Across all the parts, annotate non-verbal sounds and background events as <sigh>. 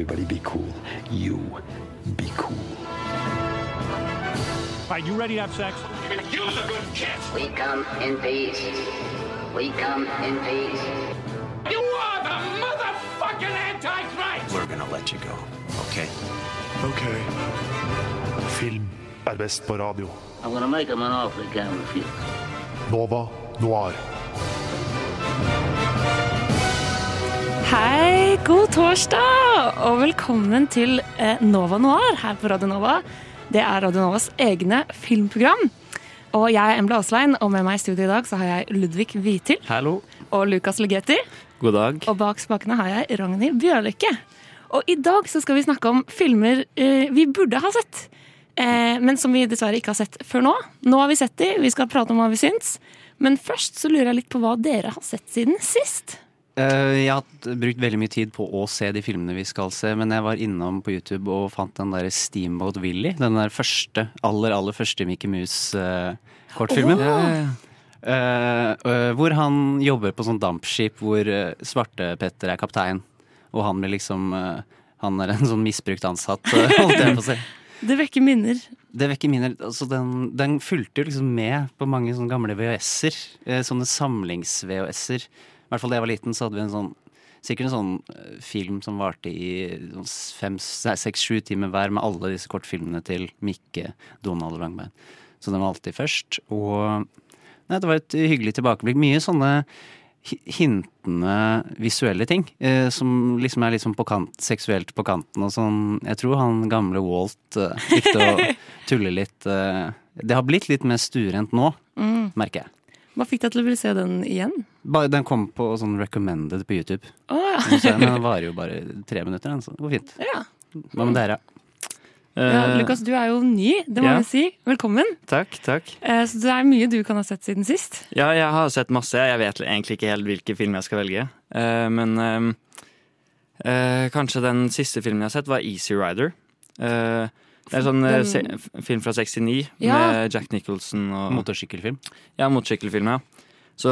everybody be cool. You be cool. All right, you ready to have sex? Use a good kiss. We come in peace. We come in peace. You are the motherfucking Antichrist! We're gonna let you go, okay? Ok. Film er best på radio. I'm gonna make him an offer he can't refuse. Nova Noir. Hei, god torsdag, og velkommen til eh, Nova Noir her på Radio Nova. Det er Radio Novas egne filmprogram. Og jeg er Embla Aaslein, og med meg i studio i dag så har jeg Ludvig Hvitil Hallo. og Lukas Legeti. God dag. Og bak spakene har jeg Ragnhild Bjørlykke. Og i dag så skal vi snakke om filmer eh, vi burde ha sett, eh, men som vi dessverre ikke har sett før nå. Nå har vi sett de, vi skal prate om hva vi syns. Men først så lurer jeg litt på hva dere har sett siden sist. Eh, jeg har brukt veldig mye tid på å se de filmene vi skal se, men jeg var innom på YouTube og fant den der Steamboat Willie. Den der første, aller, aller første Mickey Mouse-kortfilmen. hvor han jobber på sånn dampskip hvor uh, Svarte-Petter er kaptein. Og han blir liksom uh, Han er en sånn misbrukt ansatt, <laughs> holdt jeg på å si. Det vekker minner. Det vekker minner. Altså den, den fulgte jo liksom med på mange sånne gamle VHS-er. Sånne samlings-VHS-er. I hvert fall da jeg var liten, så hadde vi en sånn Sikkert en sånn eh, film som varte i sånn fem, seks, sju timer hver med alle disse kortfilmene til Mikke, Donald og Langbein. Så den var alltid først. Og nei, det var et hyggelig tilbakeblikk. Mye sånne hintende visuelle ting. Eh, som liksom er litt sånn på kant, seksuelt på kanten og sånn. Jeg tror han gamle Walt eh, likte å <laughs> tulle litt. Eh, det har blitt litt mer stuerent nå, merker jeg. Hva fikk deg til å ville se den igjen? Bare, den kom på sånn recommended på YouTube. Oh, ja. Men den varer jo bare tre minutter, den, så det går fint. ja. Hva med dere? ja Lukas, du er jo ny, det må ja. vi si. Velkommen. Takk, takk. Eh, Så det er mye du kan ha sett siden sist. Ja, jeg har sett masse. Jeg vet egentlig ikke helt hvilke filmer jeg skal velge. Eh, men eh, kanskje den siste filmen jeg har sett, var Easy Rider. Det er en sånn eh, Den- film fra 69 Ja. med Jack Nicholson og Motorsykkelfilm? Ja, motorsykkelfilm, ja. Så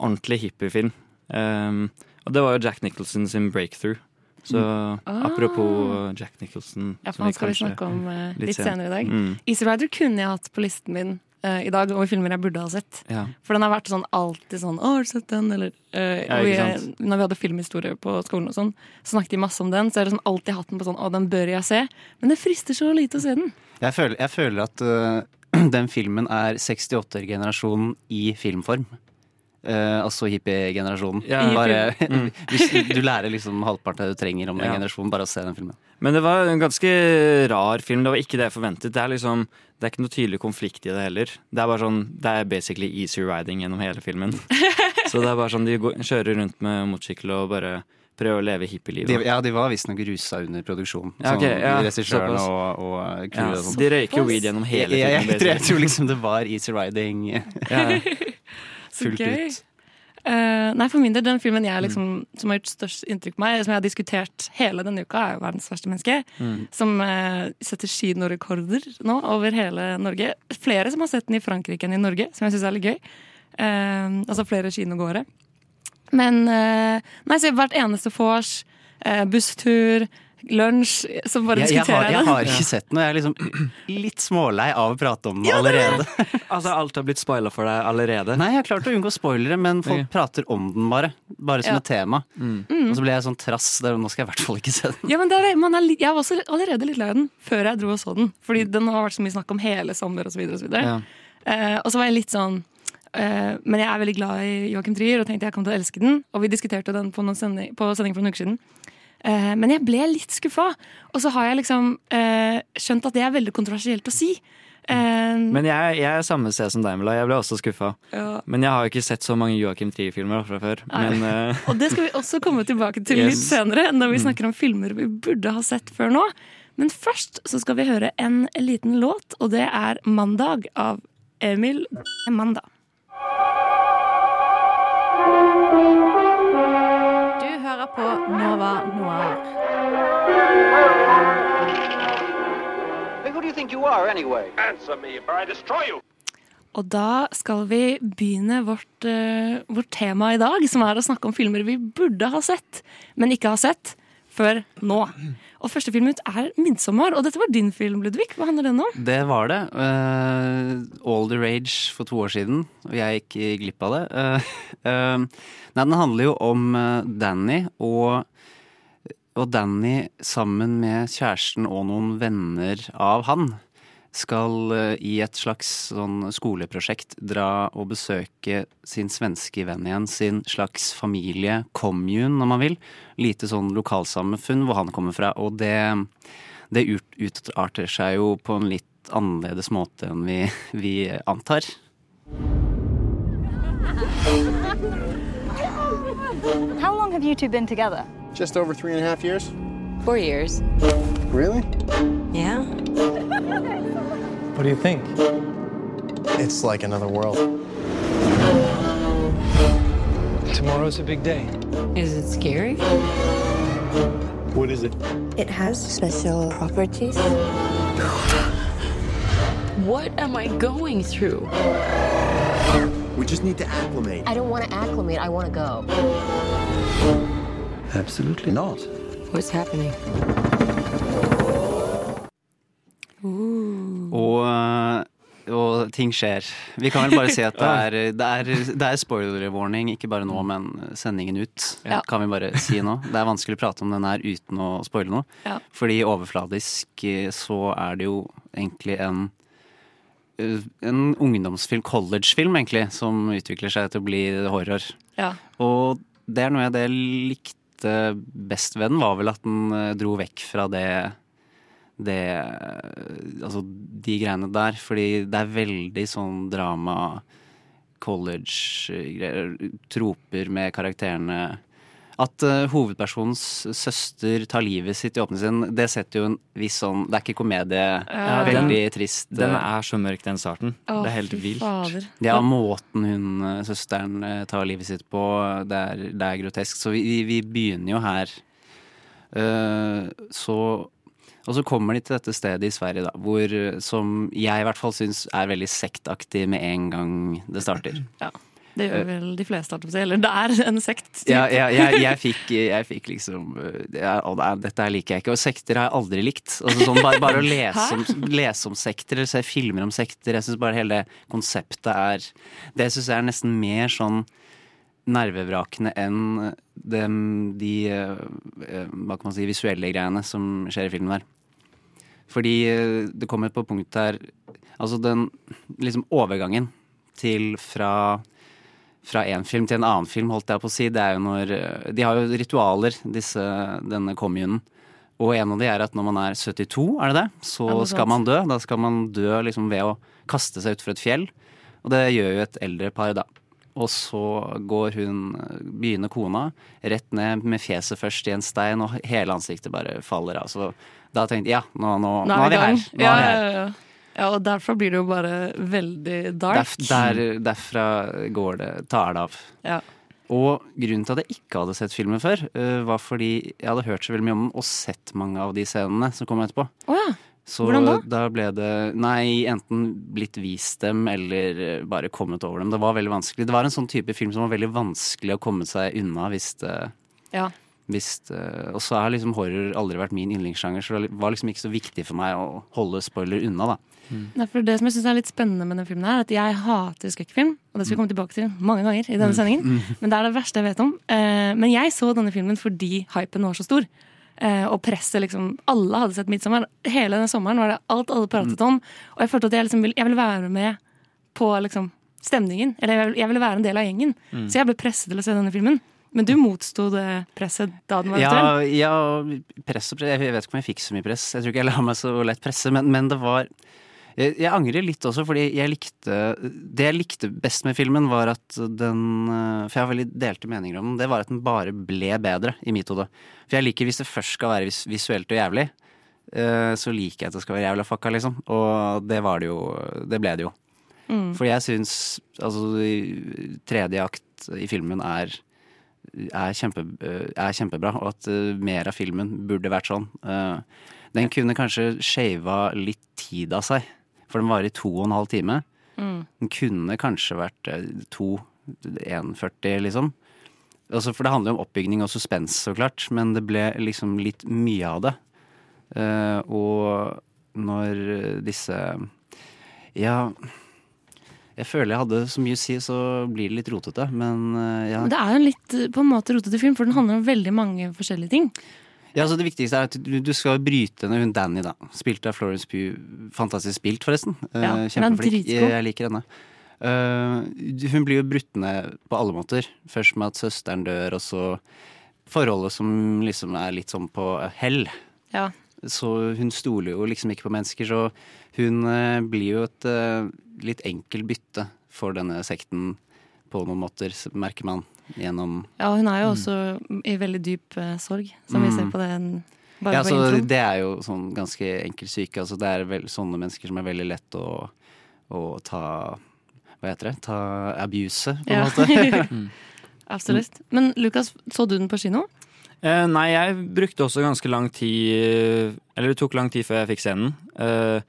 ordentlig hippiefilm. Um, og det var jo Jack Nicholson sin breakthrough. Så apropos Jack Nicholson Ah. Ja, for Han skal vi snakke om uh, litt litt senere i dag. Mm. Easy Rider kunne jeg hatt på listen min eh, i dag over filmer jeg burde ha sett. Ja. For den har vært sånn alltid sånn 'Å, har du sett den?' Eller uh, Ja, vi. Når vi hadde filmhistorie på skolen og sånn, så snakket de masse om den. Så er det sånn alltid hatt den på sånn 'Å, den bør jeg se'. Men det frister så lite å se den. Jeg føler, jeg føler at uh, <clears throat> den filmen er 68-generasjonen i filmform. Eh, altså hippie-generasjonen. Ja. Bare, <laughs> hvis du, lærer liksom halvparten av det du trenger om den Ja. generasjonen, bare å se den filmen. Men det var en ganske rar film. Det var ikke det jeg forventet. Det er liksom det er ikke noe tydelig konflikt i det heller. Det er bare sånn, det er basically easy riding gjennom hele filmen. <laughs> Så det er bare sånn, de går, kjører rundt med motorsykkel og bare prøver å leve De, hippielivet. ja, de var visstnok rusa under produksjon. Ja, okay, ja, Regissøren såpass. og, og crewet Ja, de røyker weed gjennom hele jeg, jeg, jeg, filmen. jeg tror liksom det var easy riding Ja, <laughs> fullt gøy. ut. Uh, nei, for min del, den filmen jeg Mm. liksom, som har gjort størst inntrykk på meg, som jeg har diskutert hele denne uka, er jo 'Verdens verste menneske'. Mm. Som uh, setter kinorekorder nå over hele Norge. Flere som har sett den i Frankrike enn i Norge, som jeg syns er litt gøy. Uh, altså flere kinogåere. Men Nei, så hvert eneste vors, busstur, lunsj, som bare Jeg, jeg, har, jeg jeg har ikke sett den, og jeg er liksom <clears throat> litt smålei av å prate om den allerede. <laughs> altså alt har blitt spoila for deg allerede. Nei, jeg har klart å unngå spoilere, men folk Ok. prater om den bare. Bare som Ja. et tema. Mm. Og så ble jeg sånn trass. Der, nå skal jeg i hvert fall ikke se den. Ja, men det er, man er, jeg var også allerede litt lei den før jeg dro og så den. Fordi den har vært så mye snakk om hele sommer osv. Og, så videre. Ja. Eh, og så var jeg litt sånn Uh, Men jeg er veldig glad i Joachim Trier og tenkte jeg kom til å elske den. Og vi diskuterte den på, noen sending, på sending for noen uker siden. Eh, men jeg ble litt skuffa. Og så har jeg liksom eh, skjønt at det er veldig kontroversielt å si. Eh, Men jeg, jeg er samme sted som deg, Mila. Jeg ble også skuffa. ja. Men jeg har ikke sett så mange Joachim Trier-filmer fra før. Men uh... <laughs> Og det skal vi også komme tilbake til litt senere, når vi snakker om filmer vi burde ha sett før nå. Men først så skal vi høre en liten låt, og det er 'Mandag' av Emil Manda. Hører på Nova Noir. Who do you think you are, anyway? Answer me, or I destroy you. Og da skal vi begynne vårt, uh, vårt tema i dag, som er å snakke om filmer vi burde ha sett, men ikke har sett. Før nå. Og første film ut er 'Midtsommer', og dette var din film, Ludvig. Hva handler den om? Det var det. Uh, All the Rage for to år siden, og jeg gikk glipp av det. Uh, uh, nei, den handler jo om Danny, og, og Danny sammen med kjæresten og noen venner av han skal uh, i et slags sånn skoleprosjekt dra og besøke sin svenske venn igjen, sin slags familie, commune om man vil. Lite sånn lokalsamfunn hvor han kommer fra, og det, det utarter seg jo på en litt annerledes måte enn vi, <laughs> vi antar. How long have you two been together? Just over three and a half years. Four years. Really? Yeah. <laughs> What do you think? It's like another world. Tomorrow's a big day. Is it scary? What is it? It has special properties. What am I going through? We just need to acclimate. I don't want to acclimate. I want to go. Absolutely not. What's happening? Og, og ting skjer. Vi kan vel bare si at det <laughs> er, det er, det er spoiler warning, ikke bare nå, men sendingen ut. Ja. Kan vi bare si nå. Det er vanskelig å prate om den her uten å spoile noe. Ja. Fordi overfladisk eh, så er det jo egentlig en eh, en ungdomsfilm, collegefilm egentlig, som utvikler seg til å bli horror. Ja. Og det er noe jeg det likte best ved den, var vel at den eh, dro vekk fra det det Altså de greiene der. Fordi det er veldig sånn drama, college-greier, troper med karakterene. At uh, hovedpersonens søster tar livet sitt i åpne sin, det setter jo en viss sånn Det er ikke komedie. Ja, veldig den- trist. Den eh, er så mørk, den starten. Å, det er helt vilt. fader. Ja, måten hun, eh, søsteren, tar livet sitt på, det er, det er grotesk. Så vi, vi, vi begynner jo her. Uh, så Og så kommer de til dette stedet i Sverige, da, hvor eh, som jeg i hvert fall syns er veldig sektaktig med en gang det starter. <clears throat> Ja. Det gjør vel de fleste. Eller det er en sekt. typ. Ja, ja, jeg, <laughs> jeg, fikk, jeg fikk liksom ja, er- Dette liker jeg ikke. Og sekter har jeg aldri likt. Altså, sånn, bare, bare å <laughs> lese om, lese om sekter eller se filmer om sekter. Jeg syns bare hele det konseptet er Det syns jeg er nesten mer sånn nervevrakende enn de, de hva kan man si, visuelle greiene som skjer i filmen der. Fordi øh, det kommer på punkt der Altså den liksom overgangen til fra fra en film til en annen film, holdt jeg på å si. Det er jo når eh, De har jo ritualer, disse, denne kommunen. Og en av de er at når man er 72, er det det? Så Ja, det skal man dø. Da skal man dø liksom ved å kaste seg utfor et fjell. Og det gjør jo et eldre par, da. Og så går hun, begynner kona, rett ned med fjeset først i en stein, og hele ansiktet bare faller av. Så da tenkte jeg ja, nå, nå, nå, er vi her. Nå Ja, er vi her. ja, og derfra blir det jo bare veldig dark. Derf, der, derfra går det, tar det av. Ja. Og grunnen til at jeg ikke hadde sett filmen før, uh, var fordi jeg hadde hørt så veldig mye om den og sett mange av de scenene som kom etterpå. Oh, ja. Så Hvordan da? da ble det Nei, enten blitt vist dem eller øh, bare kommet over dem. Det var veldig vanskelig. Det var en sånn type film som var veldig vanskelig å komme seg unna hvis det Ja. Hvis, øh, og så har liksom horror aldri vært min yndlingssjanger, så det var liksom ikke så viktig for meg å holde spoiler unna, da. Nei, for Det som jeg synes er litt spennende med den filmen, her, er at jeg hater skrekkfilm. Og det skal vi komme tilbake til mange ganger i denne Mm. sendingen. Men det er det verste jeg vet om. Eh, men jeg så denne filmen fordi hypen var så stor. Eh, og presset liksom Alle hadde sett 'Midtsommer'. Hele den sommeren var det alt alle pratet om. Og jeg følte at jeg liksom ville, jeg ville være med på liksom stemningen. Eller jeg ville, jeg ville være en del av gjengen. Mm. Så jeg ble presset til å se denne filmen. Men du motsto det presset da den var Ja, aktuell? ja, press og press. Jeg vet ikke om jeg fikk så mye press. Jeg tror ikke jeg la meg så lett presse, men, men det var jeg, jeg angrer litt også, fordi jeg likte Det jeg likte best med filmen, var at den eh, For jeg har veldig delte meninger om den. Det var at den bare ble bedre, i mitt hode. For jeg liker hvis det først skal være vis visuelt og jævlig, eh, så liker jeg at det skal være jævla fucka, liksom. Og det var det jo. Det ble det jo. Mm. For jeg syns altså tredje akt i filmen er er, kjempe, er kjempebra, og at eh, mer av filmen burde vært sånn. Eh, den kunne kanskje shava litt tid av seg, for den varer i to og en halv time. Mm. Den kunne kanskje vært eh, to 1,40, liksom. altså For det handler jo om oppbygning og suspens, så klart, men det ble liksom litt mye av det. Eh, og når disse Ja. Jeg føler jeg hadde så mye å si, så blir det litt rotete, men eh, ja. Det er jo en litt eh, på en måte rotete film, for den handler om veldig mange forskjellige ting. Ja, altså Det viktigste er at du, skal bryte ned hun Danny, da. Spilt av Florence Pugh. Fantastisk spilt, forresten. Eh, Ja, Kjempeflink. Jeg liker henne. Hun blir jo brutt ned på alle måter. Først med at søsteren dør, og så forholdet som liksom er litt sånn på hell. Ja. Så hun stoler jo liksom ikke på mennesker, så hun blir jo et litt enkel bytte for denne sekten på noen måter, merker man gjennom Ja, hun er jo også i veldig dyp eh, sorg, som vi Mm. ser på den bare ja, på så introen. Det er jo sånn ganske enkel syke. Altså, det er vel sånne mennesker som er veldig lett å, å ta Hva heter det? Ta abuse, på en Ja. måte. <laughs> Absolutt. Men Lukas, så du den på kino? Eh, nei, jeg brukte også ganske lang tid Eller det tok lang tid før jeg fikk se den. Eh,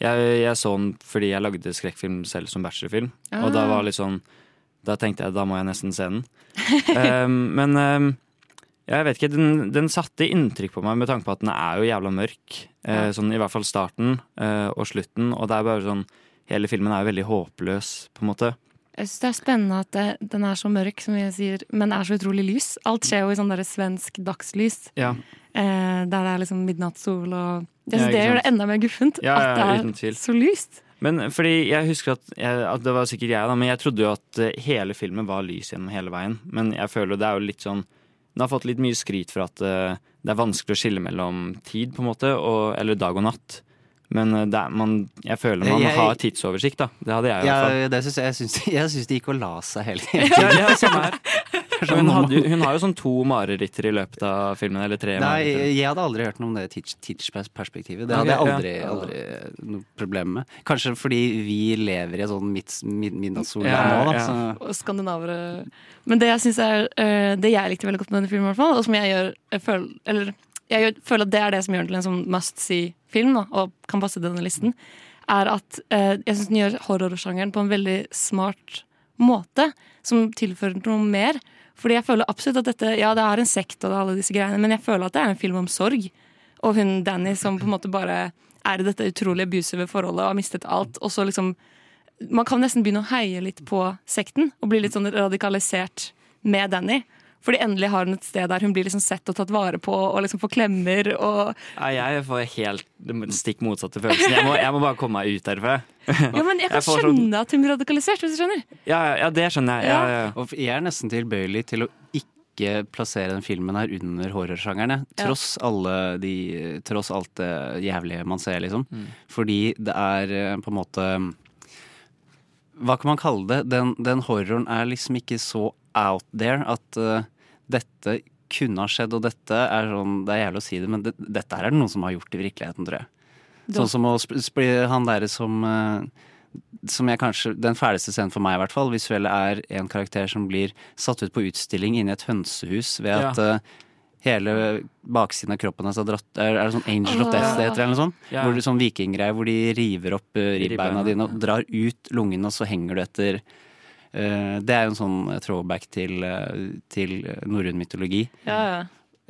jeg, jeg så den fordi jeg lagde skrekkfilm selv som bachelorfilm. Og da Ah. var litt sånn Da tenkte jeg da må jeg nesten se den. um, <laughs> men um, jeg vet ikke, den, den satte inntrykk på meg med tanke på at den er jo jævla mørk. Eh, Ja. sånn I hvert fall starten uh, og slutten. Og det er bare sånn Hele filmen er jo veldig håpløs, på en måte. Jeg synes det er spennende at det, den er så mørk, som jeg sier, men er så utrolig lys. Alt skjer jo i sånn der svensk dagslys, Ja. eh, der det er liksom midnattssol og Jeg Ja, synes ikke Det gjør det enda mer guffent. Ja, at det er så lyst. Men fordi jeg husker at, jeg, at det var sikkert jeg, da, men jeg trodde jo at eh, hele filmen var lys gjennom hele veien. Men jeg føler det er jo litt sånn Den har fått litt mye skryt for at eh, det er vanskelig å skille mellom tid, på en måte, og, eller dag og natt. Men eh, det er, man, jeg føler man Jeg- har tidsoversikt, da. Det hadde jeg i hvert fall. Ja, det synes jeg, jeg, syns, <laughs> jeg syns det gikk å la seg hele tiden. Ja, ja, samme her. <laughs> Sånn Hun, hadde, hun har jo sånn to mareritter i løpet av filmen, eller tre Nei, jeg hadde aldri hørt noe om det tids- tidsperspektivet. Det hadde jeg aldri, aldri noe problem med. Kanskje fordi vi lever i en sånn midt, mid, midnattssolland Ja, nå, da. Så. Og skandinavere Men det jeg synes er eh, Det jeg likte veldig godt med denne filmen, i hvert fall, og som jeg gjør jeg føler, Eller jeg føler at det er det som gjør den til en sånn must see-film, og kan passe denne listen, er at eh, jeg syns den gjør horrorsjangeren på en veldig smart måte, som tilfører noe mer. Fordi jeg føler absolutt at dette Ja, det er en sekt og alle disse greiene, men jeg føler at det er en film om sorg. Og hun Danny som på en måte bare er i dette utrolig abusive forholdet og har mistet alt, og så liksom man kan nesten begynne å heie litt på sekten og bli litt sånn radikalisert med Danny. Fordi endelig har hun et sted der hun blir liksom sett og tatt vare på og liksom får klemmer. Og Nei, jeg får helt den stikk motsatte følelsen. Jeg må, jeg må bare komme meg ut derfra. <laughs> ja, men jeg kan får sånn- skjønne at hun blir radikalisert, hvis du skjønner. Ja, ja, ja, det skjønner jeg. Ja, ja, ja. Og jeg er nesten tilbøyelig til å ikke plassere den filmen her under horrorsjangeren. jeg. Ja. Tross, alle de, tross alt det jævlige man ser, liksom. Mm. Fordi det er eh, på en måte Hva kan man kalle det? Den, den horroren er liksom ikke så out there at uh, dette kunne ha skjedd, og dette er sånn Det er jævlig å si det, men det, dette her er det noen som har gjort i virkeligheten, tror jeg. Sånn som å han derre som eh, som jeg kanskje, Den fæleste scenen for meg, i hvert fall, visuelle, er en karakter som blir satt ut på utstilling inne i et hønsehus ved at Ja. uh, hele baksiden av kroppen hans er dratt Er, er det sånn Angel of Death det heter, eller noe sånt? Ja. Hvor det sånn vikinggreier hvor de river opp uh, ribbeina dine og drar ut lungene, og så henger du etter eh, Det er jo en sånn throwback til, eh, til norrøn mytologi. Ja, ja.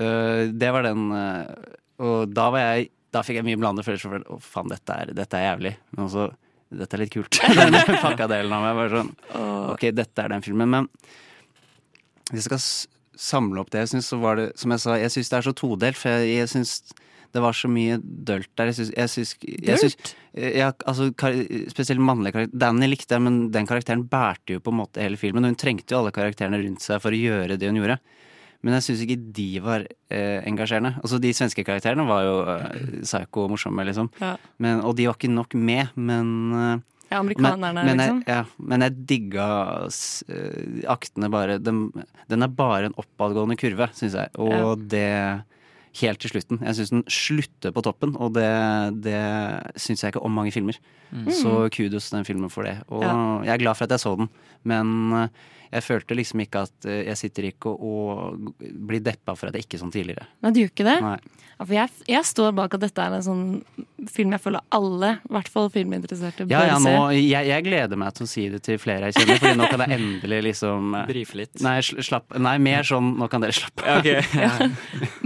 Eh, det var den eh, Og da var jeg Da fikk jeg mye blandede følelser for Å, faen, dette er, dette er jævlig. Men også Dette er litt kult. <laughs> den pakka-delen av meg. var sånn Ok, dette er den filmen. Men hvis jeg skal samle opp det jeg syns, så var det Som jeg sa, jeg syns det er så todelt. For jeg, jeg syns det var så mye dølt der. Jeg syns, syns ja, altså, Spesielt mannlige karakterer. Danny likte jeg, men den karakteren bærte jo på en måte hele filmen. Hun trengte jo alle karakterene rundt seg for å gjøre det hun gjorde. Men jeg syns ikke de var eh, engasjerende. Altså De svenske karakterene var jo eh, psycho og morsomme, liksom. Ja. Men, og de var ikke nok med, men eh, Ja, amerikanerne, men, men, liksom. jeg, ja, men jeg digga eh, aktene bare den, den er bare en oppadgående kurve, syns jeg. Og Ja. det helt til slutten. Jeg syns den slutter på toppen, og det, det syns jeg ikke om mange filmer. Mm. Så kudos til den filmen for det. Og Ja. jeg er glad for at jeg så den, men eh, jeg følte liksom ikke at eh, Jeg sitter ikke og, og blir deppa for at jeg ikke er sånn tidligere. Nei, du gjør ikke det? Nei. Ja, for jeg, jeg står bak at dette er en sånn film jeg føler alle, i hvert fall filminteresserte, bør Ja, ja, nå, se. jeg, jeg gleder meg til å si det til flere jeg kjenner, Fordi nå kan jeg endelig liksom eh, Brife litt. Nei, slapp, nei, mer sånn nå kan dere slappe Ja, ok. <laughs> Ja.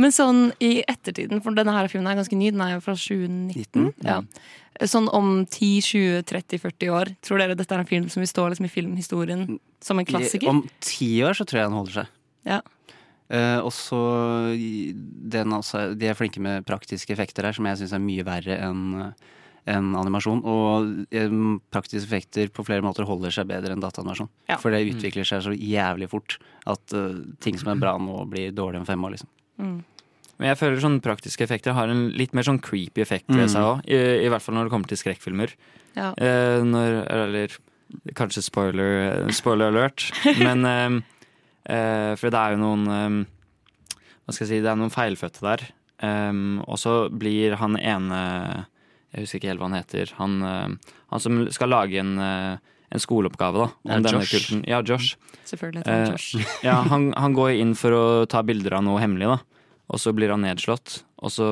Men sånn i ettertiden, for denne her filmen er ganske ny, den er jo fra 2019. Ja. Sånn om 10-20-30-40 år, tror dere dette er en film som vil stå liksom i filmhistorien som en klassiker? Om ti år så tror jeg den holder seg. Ja. Uh, og så i- De er flinke med praktiske effekter her, som jeg syns er mye verre enn enn animasjon. Og eh, praktiske effekter på flere måter holder seg bedre enn dataanimasjon. Ja. For det utvikler seg så jævlig fort at uh, ting som er bra nå, blir dårlig om fem år, liksom. Mm. Men jeg føler sånne praktiske effekter har en litt mer sånn creepy effekt ved seg òg. I, I hvert fall når det kommer til skrekkfilmer. Ja. Eh, når, eller kanskje spoiler, spoiler alert. <laughs> Men eh, eh, For det er jo noen eh, Hva skal jeg si, det er noen feilfødte der. Um, og så blir han ene Jeg husker ikke helt hva han heter. Han, eh, han som skal lage en, eh, en skoleoppgave da, om Ja, denne Josh. kulten. Ja, Josh. Selvfølgelig heter han Eh, Josh. <laughs> ja, han, han går inn for å ta bilder av noe hemmelig, da. Og så blir han nedslått. Og så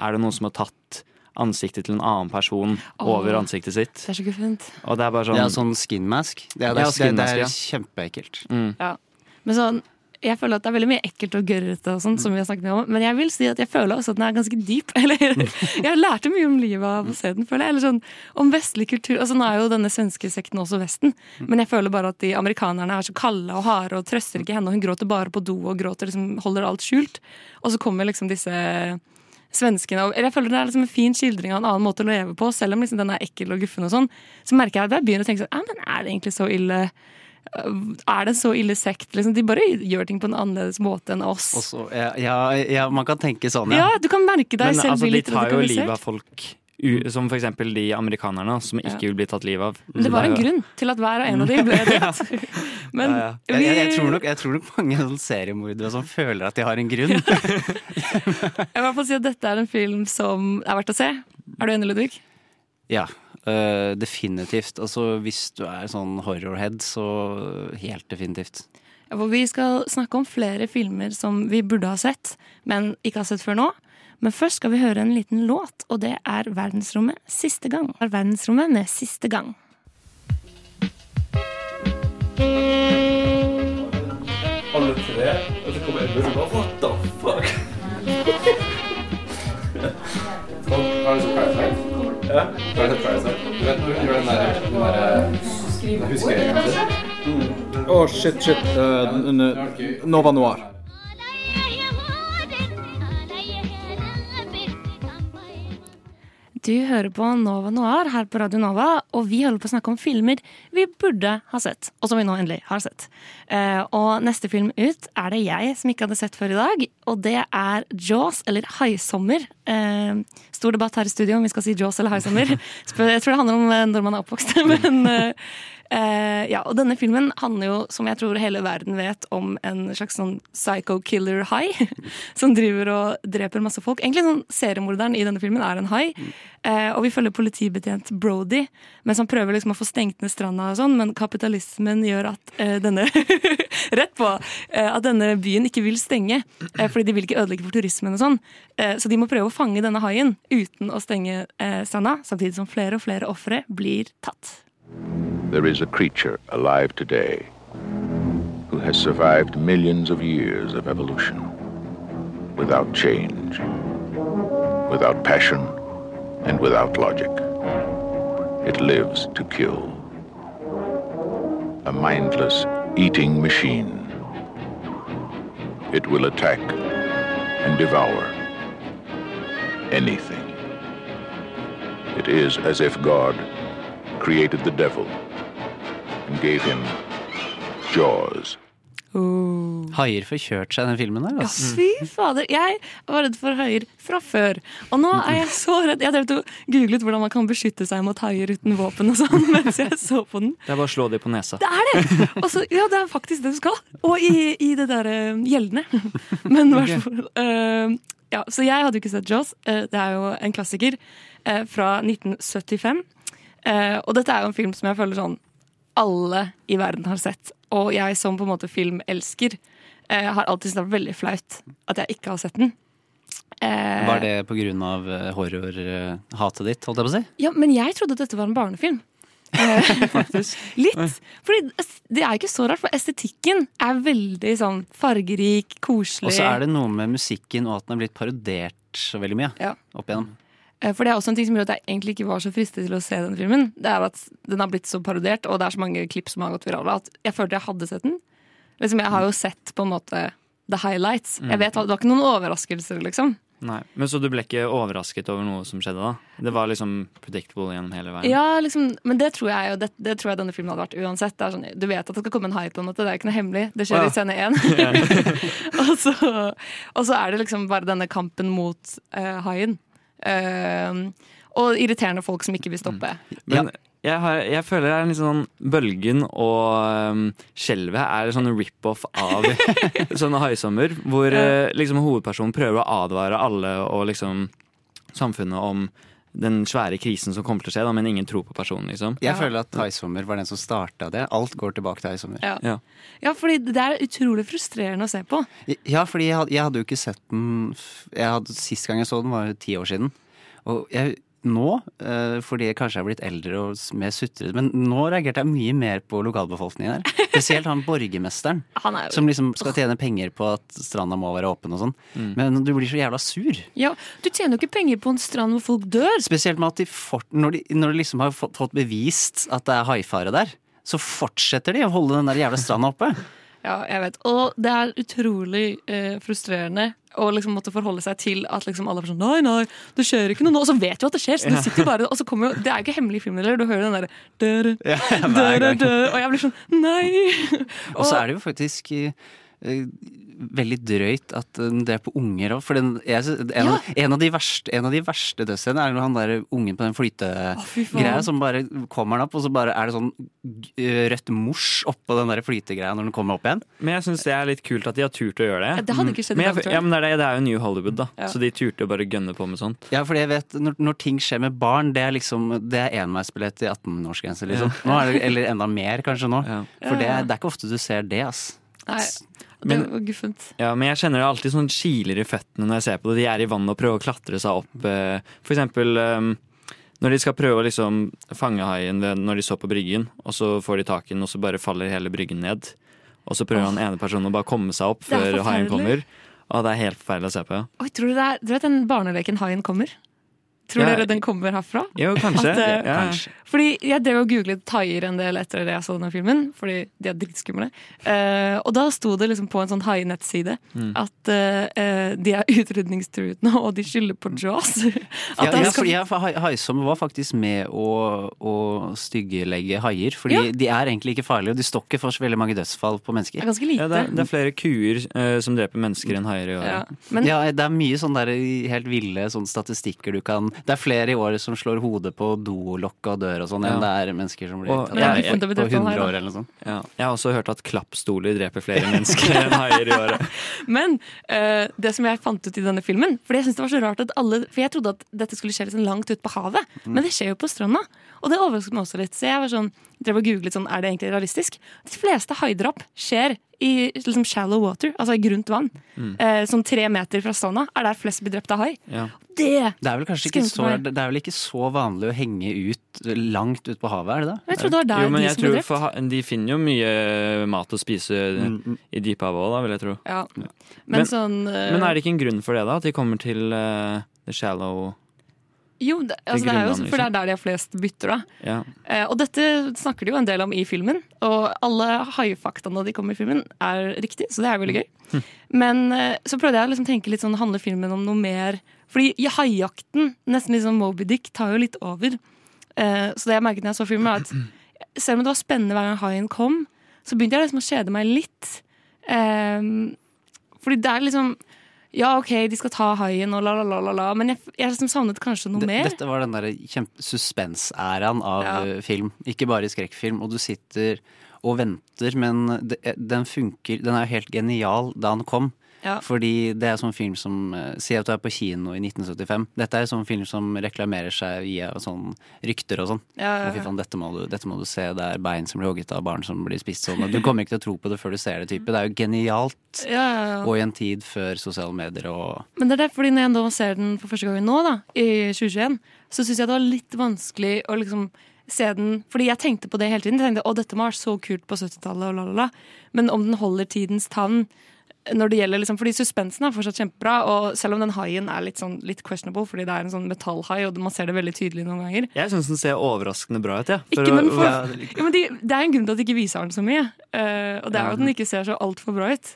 er det noen som har tatt ansiktet til en annen person Åh. over ansiktet sitt. Det er så guffent. Og det er bare sånn Det er sånn skin mask. Det er, det Ja, skin mask, det er ja. kjempeekkelt. Mm. Ja. Men sånn, jeg føler at det er veldig mye ekkelt og gørrete, og sånt, som vi har snakket mye om. Men jeg vil si at jeg føler også at den er ganske dyp. <laughs> Eller, jeg lærte mye om livet av å se den, føler jeg. Eller sånn, om vestlig kultur. Altså, nå er jo denne svenske sekten også Vesten, men jeg føler bare at de amerikanerne er så kalde og harde og trøster ikke henne. og Hun gråter bare på do og gråter, liksom, holder alt skjult. Og så kommer liksom disse svenskene. jeg føler det er liksom en fin skildring av en annen måte å leve på, selv om liksom den er ekkel og guffen og sånn. Så merker jeg at jeg begynner å tenke sånn, men er det egentlig så ille? Er det så ille sekt? Liksom, de bare gjør ting på en annerledes måte enn oss. Også, ja, ja, ja, man kan tenke sånn, ja. ja. du kan merke deg Men selv altså, bli de tar jo livet av folk, som eksempel de amerikanerne som ikke vil bli tatt livet av. Det var en grunn til at hver og en av de ble <laughs> drept. Men Ja, ja. Jeg, jeg, jeg, tror nok, jeg tror nok mange sånn seriemordere som føler at de har en grunn. <laughs> jeg må i hvert si at dette er en film som er verdt å se. Er du enig, Ludvig? Ja, øh, definitivt. Altså, hvis du er sånn horrorhead, så helt definitivt. Ja, for vi skal snakke om flere filmer som vi burde ha sett, men ikke har sett før nå. Men først skal vi høre en liten låt, og det er Verdensrommet siste gang. Er Verdensrommet med Siste gang. Alle tre, og så kommer Edmund og bare What the fuck? <laughs> Ja. Har du sett Parasite? Du vet når hun gjør den der, den der huskeringen sin? Å, shit, shit. Uh, Nova Noir. Du hører på Nova Noir her på Radio Nova, og vi holder på å snakke om filmer vi burde ha sett, og som vi nå endelig har sett. Eh, og neste film ut er det jeg som ikke hadde sett før i dag, og det er Jaws, eller Haisommer. Eh, stor debatt her i studio om vi skal si Jaws eller Haisommer. <laughs> Jeg tror det handler om eh, når man er oppvokst, <laughs> men Eh, ja, og denne filmen handler jo, som jeg tror hele verden vet, om en slags sånn psycho killer hai. <laughs> Som driver og dreper masse folk. Egentlig sånn seriemorderen i denne filmen er en hai. Uh, og vi følger politibetjent Brody, mens han prøver liksom å få stengt ned stranda og sånn, men kapitalismen gjør at uh, denne <laughs> Rett på! At denne byen ikke vil stenge, fordi de vil ikke ødelegge for turismen og sånn. Så de må prøve å fange denne haien uten å stenge stranda, samtidig som flere og flere ofre blir tatt. There is a creature alive today who has survived millions of years of evolution without change, without passion, and without logic. It lives to kill. A mindless eating machine. It will attack and devour anything. It is as if God created the devil and gave him jaws. Haier får kjørt seg i den filmen der. Ja, Altså. fy fader. Jeg var redd for haier fra før. Og nå er jeg så redd. Jeg drev og googlet hvordan man kan beskytte seg mot haier uten våpen og sånn <laughs> mens jeg så på den. Det er bare å slå dem på nesa. Det er det! Og så- ja, det er faktisk det du skal. Og i, i det derre gjeldende. Men i hvert fall eh, ja, så jeg hadde jo ikke sett Jaws. Eh, Det er jo en klassiker eh, fra 1975. Eh, Og dette er jo en film som jeg føler sånn alle i verden har sett. Og jeg som på en måte filmelsker eh, har alltid syntes det var veldig flaut at jeg ikke har sett den. Eh, Var det eh, horrorhatet ditt, holdt jeg på å si? Ja, men jeg trodde at dette var en barnefilm. <laughs> Litt. Fordi det er ikke så rart, for estetikken er veldig sånn fargerik, koselig. Og så er det noe med musikken og at den er blitt parodiert så veldig mye Ja. opp igjennom. Eh, For det er også en ting som gjør at jeg egentlig ikke var så fristet til å se den filmen. Det er at den har blitt så parodiert, og det er så mange klipp som har gått virale, at jeg følte jeg hadde sett den. Liksom, jeg har jo sett på en måte the highlights. Mm. Jeg vet, Det var ikke noen overraskelser, liksom. Nei, Men Så du ble ikke overrasket over noe som skjedde da? Det var liksom predictable gjennom hele veien? Ja, liksom, Men det tror jeg jo det, det tror jeg denne filmen hadde vært uansett. Sånn, du vet at det skal komme en hype en måte, det er ikke noe hemmelig. Det skjer ja. i scene én. <laughs> <laughs> og, så, og så er det liksom bare denne kampen mot uh, haien. Eh, og irriterende folk som ikke vil stoppe. Men jeg, har, jeg føler det er litt sånn Bølgen og um, Skjelvet er en sånn rip-off av <laughs> sånne haisommer. Hvor uh, liksom hovedpersonen prøver å advare alle og liksom samfunnet om den svære krisen som kommer til å skje, da, men ingen tror på personen. liksom. Jeg føler at Thaisommer var den som starta det. Alt går tilbake til Thaisommer. Ja. Ja. ja, fordi det er utrolig frustrerende å se på. Ja, fordi jeg hadde, jeg hadde jo ikke sett den jeg hadde, Sist gang jeg så den, var jo ti år siden. Og jeg, nå, eh, fordi jeg kanskje er blitt eldre og mer sutrete, men nå reagerte jeg mye mer på lokalbefolkningen her. <laughs> Spesielt han borgermesteren, Han er jo- som liksom skal tjene penger på at stranda må være åpen og sånn. Mm. Men du blir så jævla sur. Ja, Du tjener jo ikke penger på en strand hvor folk dør. Spesielt med at de fort, når, de, når de liksom har fått, fått bevist at det er haifare der, så fortsetter de å holde den der jævla stranda oppe. Ja, jeg vet. Og det er utrolig eh, frustrerende å liksom måtte forholde seg til at liksom alle er sånn Nei, nei, det skjer ikke noe nå. Og så vet du at det skjer, så du sitter bare Og så kommer jo Det er jo ikke hemmelig i filmen heller. Du hører den derre Ja, <laughs> Og jeg blir sånn Nei! Og så er det jo faktisk eh, veldig drøyt at det er på unger òg. For den, jeg, en, av- en, av de verste, en av de verste dødsscenene er når han der ungen på den flytegreia som bare kommer han opp, og så bare er det sånn eh, rødt mors oppå den der flytegreia når den kommer opp igjen. Men jeg syns det er litt kult at de har turt å gjøre det. Ja, det hadde ikke skjedd men jeg, ja, men det, er det, det er jo New Hollywood, da. Ja. Så de turte å bare gønne på med sånt. Ja, for jeg vet, når, når ting skjer med barn, det er liksom Det er enveisbillett i 18-årsgrense, liksom. Ja. Nå er det, eller enda mer, kanskje nå. For det, Ja, ja. er- det er ikke ofte du ser det, ass. Nei, det Men- var guffent. Ja, men jeg kjenner det alltid sånn kiler i føttene når jeg ser på det. De er i vannet og prøver å klatre seg opp. eh, For eksempel eh, når de skal prøve å liksom fange haien når de står på bryggen, og så får de tak i den, og så bare faller hele bryggen ned. Og så prøver han ene personen å bare komme seg opp Det før haien kommer. Og det er helt forferdelig å se på. Oi, tror du det er, du vet den barneleken Haien kommer? Tror Ja. dere den kommer herfra? Jo, kanskje. At, eh, ja. Kanskje. Fordi jeg drev og googlet haier en del etter det jeg så denne filmen, fordi de er dritskumle. Uh, og da sto det liksom på en sånn hainettside Mm. at eh, eh, de er utrydningstruet nå, og de skylder på Jaws. <laughs> At Ja, ja, skal- ja, for hai- Haisommer var faktisk med å, å styggelegge haier. Fordi Ja. de er egentlig ikke farlige, og de står ikke for så veldig mange dødsfall på mennesker. Det er ganske lite. Ja, det, er, det er flere kuer uh, som dreper mennesker enn haier i året. Ja, men- ja, det er mye sånn der helt ville sånn statistikker du kan Det er flere i året som slår hodet på dolokk og dør og sånn, enn det er mennesker som blir Og- tatt jeg, er bli på drept av en hai, 100 år eller noe sånt. Ja. Jeg har også hørt at klappstoler dreper flere <laughs> mennesker enn haier i året. <laughs> Men uh, det som jeg fant ut i denne filmen For jeg syns det var så rart at alle For jeg trodde at dette skulle skje liksom langt ute på havet, Mm. men det skjer jo på stranda. Og det overrasket meg også litt. Så jeg var sånn, drev og googlet sånn, er det egentlig realistisk. De fleste haidrap skjer i liksom shallow water, altså i grunt vann. Mm. Eh, sånn tre meter fra stranda er der flest blir drept av hai. Ja. Det Det er vel kanskje ikke så, det er vel ikke så vanlig å henge ut langt ut på havet, er det det? Jeg tror det var der Jo, men de jeg som tror for, De finner jo mye mat å spise Mm, i dyphavet òg, da, vil jeg tro. Ja. Men, Men- sånn eh, Men er det ikke en grunn for det, da? At de kommer til uh, the shallow Jo, det, altså, det er jo for det liksom. er der de har flest bytter, da. Ja. Eh, og dette snakker de jo en del om i filmen, og alle haifaktaene de kommer i filmen, er riktig, så det er veldig gøy. Hm. <laughs> Men eh, så prøvde jeg å liksom tenke litt sånn, handler filmen om noe mer Fordi i haijakten, nesten litt sånn Moby Dick, tar jo litt over. Eh, så det jeg merket når jeg så filmen, var at <clears throat> selv om det var spennende hver gang haien kom, så begynte jeg liksom å kjede meg litt. Eh, fordi det er liksom Ja, OK, de skal ta haien og la, la, la, la, la, men jeg, jeg liksom savnet kanskje noe D- mer. Dette var den der kjempe suspensæraen av Ja. eh, film. Ikke bare i skrekkfilm. Og du sitter og venter, men det, den funker Den er jo helt genial da han kom. Ja. Fordi det er sånn film som eh, Si at du er på kino i 1975. Dette er sånn film som reklamerer seg via sånn rykter og sånn. Ja, ja, ja. dette må, du, dette må du se. Det er bein som blir hogget av, barn som blir spist sånn. Og du kommer ikke til å tro på det før du ser det. type Det er jo genialt. Ja, ja, ja. Og i en tid før sosiale medier og Men det er det, fordi når jeg nå ser den for første gang nå, da, i 2021, så syns jeg det var litt vanskelig å liksom se den Fordi jeg tenkte på det hele tiden. Jeg tenkte, å, dette må ha vært så kult på 70-tallet, og la, la, la. Men om den holder tidens tann når det gjelder liksom, fordi Suspensen er fortsatt kjempebra, og selv om den haien er litt, sånn, litt questionable, fordi det er en sånn metallhai, og man ser det veldig tydelig noen ganger Jeg syns den ser overraskende bra ut. Ja. Ikke men for, Ja, ja, men de, Det er en grunn til at de ikke viser den så mye, Uh, og det er jo at den ikke ser så altfor bra ut.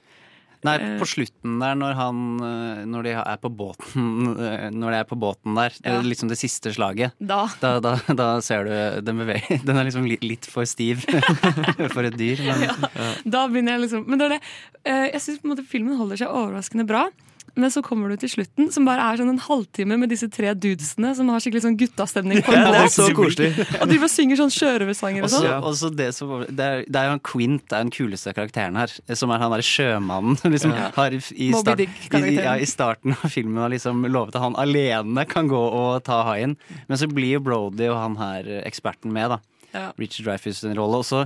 Nei, Eh. på slutten der, når han eh, Når de er på båten <laughs> eh, Når de er på båten der, det Ja. er liksom det siste slaget. Da. Da, da, da ser du den beveger <laughs> Den er liksom litt, litt for stiv <laughs> for et dyr. Men, ja. Da begynner jeg liksom Men det er det. Jeg syns filmen holder seg overraskende bra. Men så kommer du til slutten, som bare er sånn en halvtime med disse tre dudesene som har skikkelig sånn guttastemning på en Ja, det er så koselig. Og driver og synger sånn sjørøversanger og sånn. også det, som, det, er, det er jo han Quint, det er den kuleste karakteren her. Som er han derre sjømannen. <laughs> Liksom, Ja. har i, start, i, ja, I starten av filmen har liksom lovet at han alene kan gå og ta haien. Men så blir jo Brody og han her eh, eksperten med, da. Ja. Richard Dreyfus sin rolle. Og så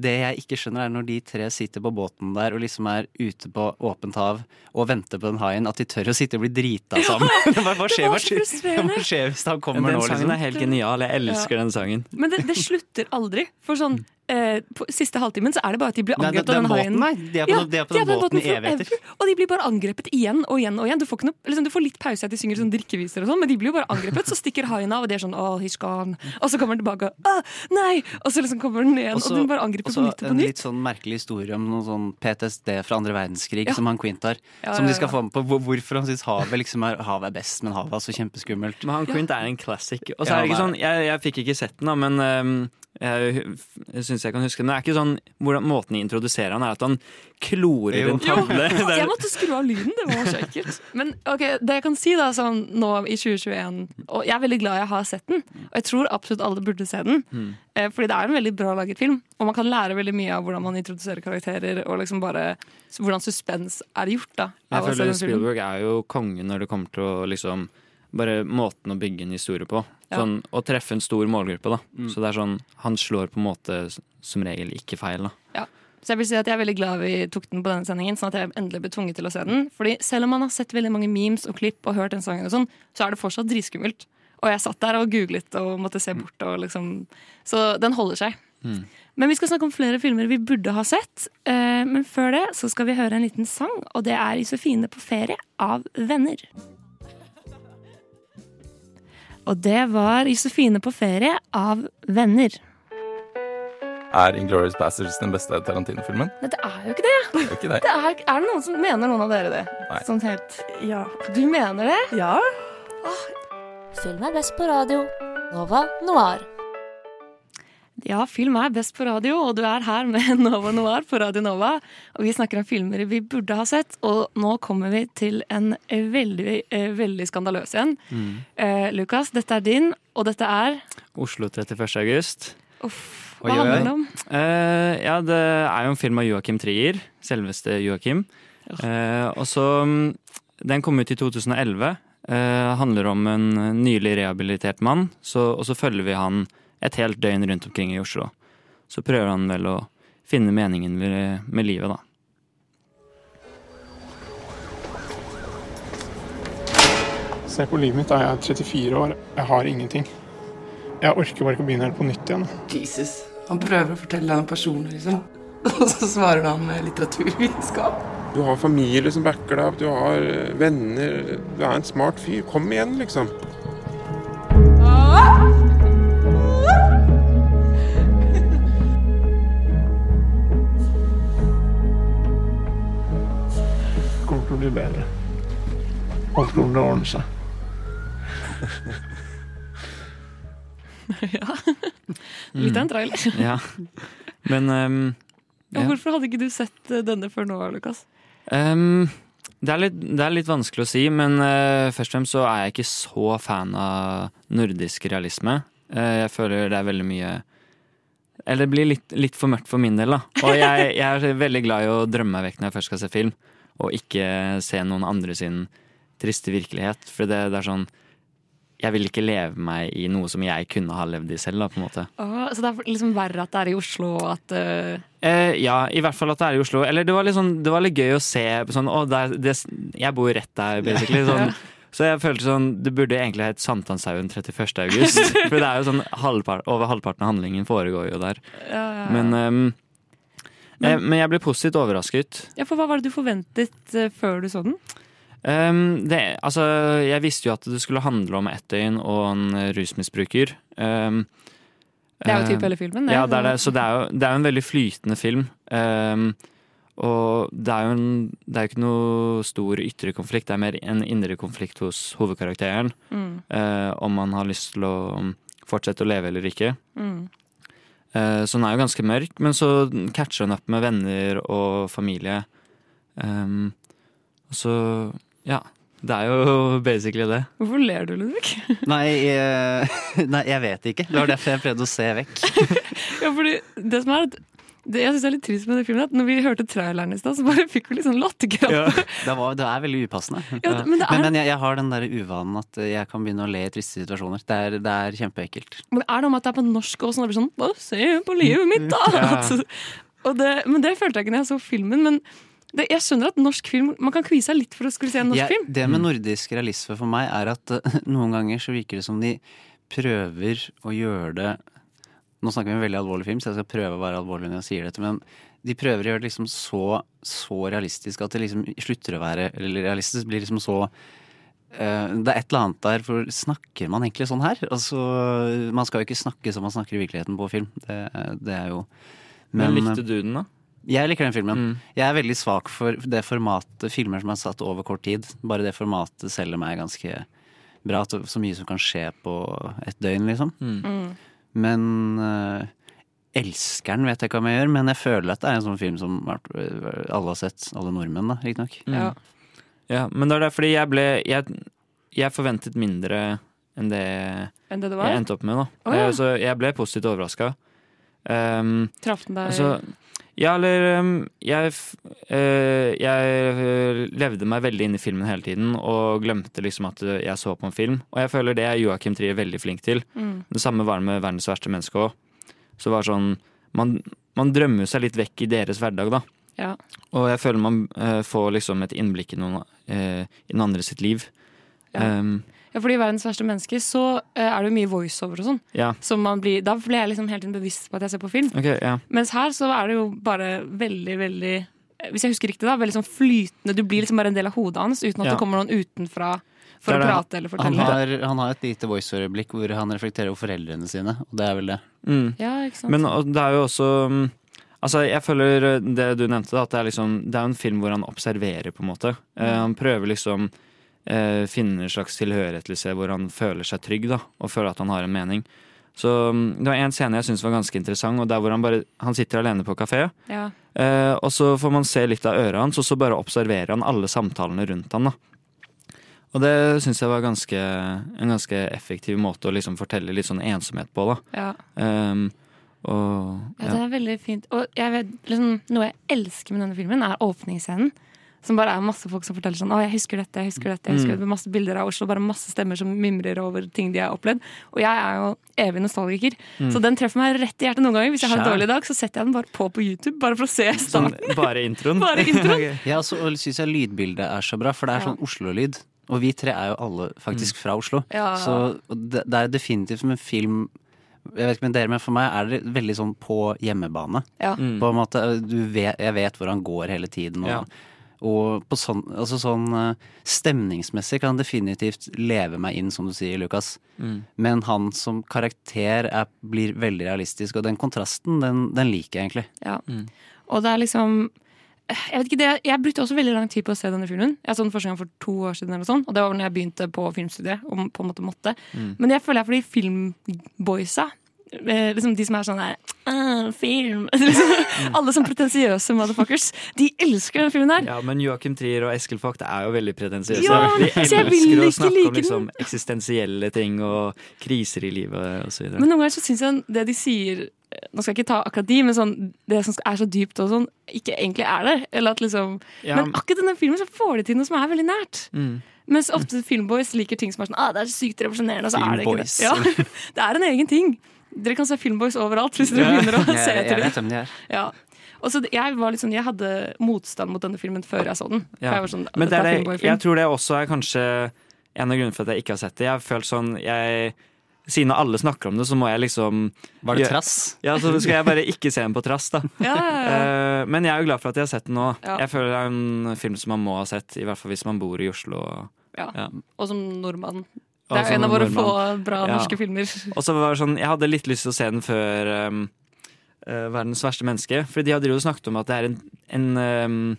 det jeg ikke skjønner, er når de tre sitter på båten der og liksom er ute på åpent hav og venter på den haien, at de tør å sitte og bli drita sammen. <laughs> hva, hva, det skjer, var hva, skjer, hva skjer hvis han kommer Den nå, sangen liksom? er helt genial. Jeg elsker den sangen. Men det, det slutter aldri. For sånn eh, på siste halvtimen så er det bare at de blir angrepet av den haien. De er på den- de er på den båten i evigheter. Og de blir bare angrepet igjen og igjen og igjen. Du får, ikke noe, liksom, du får litt pause at de synger sånn drikkeviser og sånn, men de blir jo bare angrepet. Så stikker haien av, og det er sånn oh, he's gone. Og så kommer den tilbake, ah, nei! Og så liksom kommer den ned, og den bare angriper på nytt og på en litt sånn merkelig historie om noe sånn PTSD fra andre verdenskrig Ja. som han Quint har. Ja, som ja, de skal få med på hvorfor han syns havet liksom er, havet er best, men havet er så kjempeskummelt. Men han Quint er en classic. Og så er det ikke sånn, jeg, jeg fikk ikke sett den, da, men ehm, jeg, jeg syns jeg kan huske den. Det er ikke sånn hvordan Måten de introduserer han er at han klorer Jo. en <laughs> tavle. Er- Jeg måtte skru av lyden, det var så ekkelt. Men ok, det jeg kan si da, sånn nå i 2021 Og jeg er veldig glad jeg har sett den, og jeg tror absolutt alle burde se den. Mm. Eh, Fordi det er en veldig bra laget film, og man kan lære veldig mye av hvordan man introduserer karakterer, og liksom bare hvordan suspens er gjort. da Jeg føler. Spielberg er jo kongen når det kommer til å liksom Bare måten å bygge en historie på. Ja. Sånn, Å treffe en stor målgruppe, da. Mm. Så det er sånn Han slår på en måte som regel ikke feil, da. Ja. Så jeg vil si at jeg er veldig glad vi tok den på denne sendingen, sånn at jeg endelig ble tvunget til å se den. Fordi selv om man har sett veldig mange memes og klipp og hørt den sangen og sånn, så er det fortsatt dritskummelt. Og jeg satt der og googlet og måtte se bort og liksom Så den holder seg. Men vi skal snakke om flere filmer vi burde ha sett. Eh, Men før det så skal vi høre en liten sang, og det er 'Josefine på ferie' av Venner. Og det var 'Josefine på ferie' av Venner. Er Inglourious Bastards den beste Tarantino-filmen? Nei, det er jo ikke det. Det er ikke det. Det er, er det noen som mener noen av dere det? Nei. Sånn helt Ja. Du mener det? Ja. Film er best på radio. Nova Noir. Ja, film er best på radio, og du er her med <laughs> Nova Noir på Radio Nova. Og vi snakker om filmer vi burde ha sett, og nå kommer vi til en veldig, eh, veldig skandaløs en. Mm. Eh, Lukas, dette er din, og dette er Oslo 31. august. Uff, hva handler det om? Eh, ja, det er jo en film av Joakim Trier. Selveste Joakim. Eh, og så mm, Den kom ut i 2011. Eh, handler om en nylig rehabilitert mann. Så, og så følger vi han et helt døgn rundt omkring i Oslo. Så prøver han vel å finne meningen med, med livet, da. Se på livet mitt, da. Jeg er 34 år. Jeg har ingenting. Jeg orker bare ikke å begynne helt på nytt igjen. Jesus. Han prøver å fortelle deg noe personlig, liksom. <laughs> Og så svarer han med litteraturvitenskap. Du har familie som backer deg opp, du har eh, venner. Du er en smart fyr. Kom igjen, liksom. Det kommer bli bedre. Alt kommer til å ordne seg. <laughs> ja. Litt av en trailer. Ja. Men um, Ja, ja. Hvorfor hadde ikke du sett eh, denne før nå, Lukas? Um, det, er litt, det er litt vanskelig å si, men uh, først og fremst så er jeg ikke så fan av nordisk realisme. Uh, jeg føler det er veldig mye Eller det blir litt, litt for mørkt for min del, da. Og jeg, jeg er veldig glad i å drømme meg vekk når jeg først skal se film. Og ikke se noen andre sin triste virkelighet. For det, det er sånn Jeg vil ikke leve meg i noe som jeg kunne ha levd i selv, da, på en måte. Åh, så det er liksom verre at det er i Oslo, at uh... Eh, ja, i hvert fall at det er i Oslo. Eller det var litt, sånn, det var litt gøy å se sånn oh, det er, det, jeg bor rett der, basically. <laughs> Sånn. Så jeg følte sånn Det burde egentlig hett Sankthanshaugen 31. august. <laughs> For det er jo sånn halvpart, over halvparten av handlingen foregår jo der. ja, ja, ja. Men, ehm, eh, men jeg ble positivt overrasket. ja, for Hva var det du forventet eh, før du så den? Um, det, altså, jeg visste jo at det skulle handle om ett døgn og en rusmisbruker. Um, Det er jo typ ehm, hele filmen, det. Ja, det er det. Så det er jo, det er jo en veldig flytende film. Um, og det er jo en, det er ikke noe stor ytre konflikt, det er mer en indre konflikt hos hovedkarakteren. Mm. Uh, om man har lyst til å fortsette å leve eller ikke. Mm. Eh, så den er jo ganske mørk, men så catcher den opp med venner og familie. Um, og så ja. Det er jo <laughs> basically det. Hvorfor ler du, Ludvig? <laughs> Nei, eh, <laughs> nei, jeg vet ikke. Det var derfor jeg prøvde å se vekk. ja, fordi det som er at det jeg synes er litt trist med den filmen, at når vi hørte traileren i stad, så bare fikk vi litt sånn latterkrampe. Det, det er veldig upassende. <laughs> Ja, men det er- men, jeg, jeg har den der uvanen at jeg kan begynne å le i triste situasjoner. Det er, det er kjempeekkelt. Men det er noe med at det er på norsk også, og det blir sånn Bare se på livet mitt, da! <laughs> Ja. <laughs> Og det, men det følte jeg ikke når jeg så filmen. Men det, jeg skjønner at norsk film Man kan kvie seg litt for å skulle se en norsk Jeg- film. det med nordisk realisme for meg er at uh, noen ganger så virker det som de prøver å gjøre det Nå snakker vi om en veldig alvorlig film, så jeg skal prøve å være alvorlig når jeg sier dette. Men de prøver å gjøre det liksom så, så realistisk at det liksom slutter å være eller realistisk. blir liksom så eh, det er et eller annet der, for snakker man egentlig sånn her? Altså, man skal jo ikke snakke som man snakker i virkeligheten på film. Det, det er jo Men, Men, likte du den, da? Jeg liker den filmen. Jeg er veldig svak for det formatet filmer som er satt over kort tid. Bare det formatet selger meg ganske bra. Så mye som kan skje på et døgn, liksom. Mm. Men uh, elsker den vet jeg ikke om jeg gjør, men jeg føler at det er en sånn film som alle har sett. Alle nordmenn, da, riktignok. Ja. ja, men det er fordi jeg ble Jeg, jeg forventet mindre enn det, Enn det det var? jeg endte opp med. da Oh, ja. Eh, Så jeg ble positivt overraska. Um, Traff den deg altså, ja, eller um, jeg, eh, jeg eh, levde meg veldig inn i filmen hele tiden og glemte liksom at eh, jeg så på en film. Og jeg føler det er Joakim Trier veldig flink til. Mm. Det samme var det med 'Verdens verste menneske' òg. Så det var sånn man, man drømmer seg litt vekk i deres hverdag, da. Ja. Og jeg føler man får liksom et innblikk i noen, i noen andre sitt liv. Ja. Um, fordi i 'Verdens verste menneske' så eh, er det jo mye voiceover og sånn. ja. Så blir, da blir jeg liksom helt bevisst på at jeg ser på film. Okay, ja. Mens her så er det jo bare veldig, veldig eh, Hvis jeg husker riktig, da, veldig sånn flytende. Du blir liksom bare en del av hodet hans uten at Ja. det kommer noen utenfra for Det å prate eller Han fortelle. har, han har et lite voiceover-øyeblikk hvor han reflekterer over foreldrene sine, og det er vel det. Mm. Ja, ikke sant? Men det er jo også mm, Altså, jeg føler det du nevnte, da, at det er liksom Det er en film hvor han observerer, på en måte. Eh, Mm. han prøver liksom finne en slags tilhørighet til seg hvor han føler seg trygg, da, og føler at han har en mening. Så mm, det var en scene jeg syntes var ganske interessant, og der hvor han bare Han sitter alene på kafé. Ja. Eh, og så får man se litt av øret hans, og så bare observerer han alle samtalene rundt han. da. Og det syns jeg var ganske, en ganske effektiv måte å liksom fortelle litt sånn ensomhet på. da. Ja. Um, og, Ja, det er veldig fint. Og jeg vet, liksom, noe jeg elsker med denne filmen, er åpningsscenen. Som bare er masse folk som forteller sånn 'Å, jeg husker dette, jeg husker dette'. jeg husker Mm. det, Masse bilder av Oslo, bare masse stemmer som mimrer over ting de har opplevd. Og jeg er jo evig nostalgiker, Mm. så den treffer meg rett i hjertet noen ganger. Hvis jeg har en dårlig dag, så setter jeg den bare på på YouTube, bare for å se Sånn starten. bare introen? <laughs> Bare introen. <laughs> okay. Ja, så syns jeg lydbildet er så bra, for det er Ja. sånn Oslo-lyd. Og vi tre er jo alle faktisk fra Oslo. Ja. Så det, det er definitivt som en film jeg vet ikke med dere, men For meg er det veldig sånn på hjemmebane. Ja. Mm. På en måte, du vet, Jeg vet hvor han går hele tiden. Og, Ja. Og på sånn, altså sånn eh, stemningsmessig kan han definitivt leve meg inn, som du sier, Lukas. Mm. Men han som karakter er, blir veldig realistisk, og den kontrasten, den, den liker jeg egentlig. Ja. Og det er liksom jeg vet ikke, det, jeg brukte også veldig lang tid på å se denne filmen. Jeg så den første gang for to år siden, eller sånn, og det var når jeg begynte på filmstudiet. Og på en måte måtte. Mm. Men jeg føler jeg er fordi filmboysa liksom de som er sånn der «Ah, Film! <laughs> liksom, alle sånn pretensiøse motherfuckers. De elsker den filmen der. Ja, men Joachim Trier og Eskil Vogt er jo veldig pretensiøse. Ja, de så jeg vil elsker å snakke like om liksom, eksistensielle ting og kriser i livet osv. Men noen ganger så syns jeg det de sier Nå skal jeg ikke ta akkurat de, men sånn, det som er så dypt og sånn, ikke egentlig er det. Eller at liksom, Ja. Men akkurat denne filmen så får de til noe som er veldig nært. Mm. Mens ofte filmboys liker ting som er sånn ah, det er sykt revolusjonerende, og så er det ikke det. Ja, <laughs> det er en egen ting. Dere kan se filmboys overalt hvis dere begynner å <laughs> se etter dem. Ja. Og så jeg, var litt sånn, jeg hadde motstand mot denne filmen før jeg så den. Ja. Jeg var sånn, Men det er det, jeg tror det også er kanskje en av grunnene for at jeg ikke har sett det. Jeg har følt sånn jeg, Siden alle snakker om det, så må jeg liksom Var det trass? Ja, så skal jeg bare ikke se den på trass, da. <laughs> Ja, ja, ja. Eh, Men jeg er jo glad for at jeg har sett den nå. Ja. Jeg føler det er en film som man må ha sett, i hvert fall hvis man bor i Oslo. Ja. Ja. Og som nordmann. Det er altså, en av våre få bra Ja. norske filmer. Og så var det sånn, Jeg hadde litt lyst til å se den før um, uh, 'Verdens verste menneske'. For de hadde jo snakket om at det er en, en, um,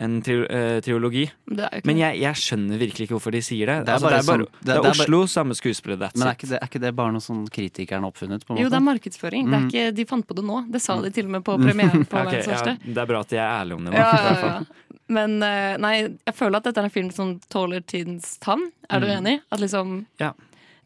en tri uh, triologi. Men jeg, jeg skjønner virkelig ikke hvorfor de sier det. Det er altså, bare det er, bare, sånn- det det- er, det er bare- Oslo, samme skuespiller, that's Men er ikke, det, er ikke det bare noe sånn kritikeren har oppfunnet? på en måte? Jo, det er markedsføring. Det er Mm. ikke, de fant på det nå. Det sa de til og med på premieren på <laughs> okay, Verdens verste. ja, det er bra at de er ærlige om det. nå, Ja, ja, ja. Men eh, nei, jeg føler at dette er en film som tåler tidens tann. Er du Mm. enig? At liksom Ja.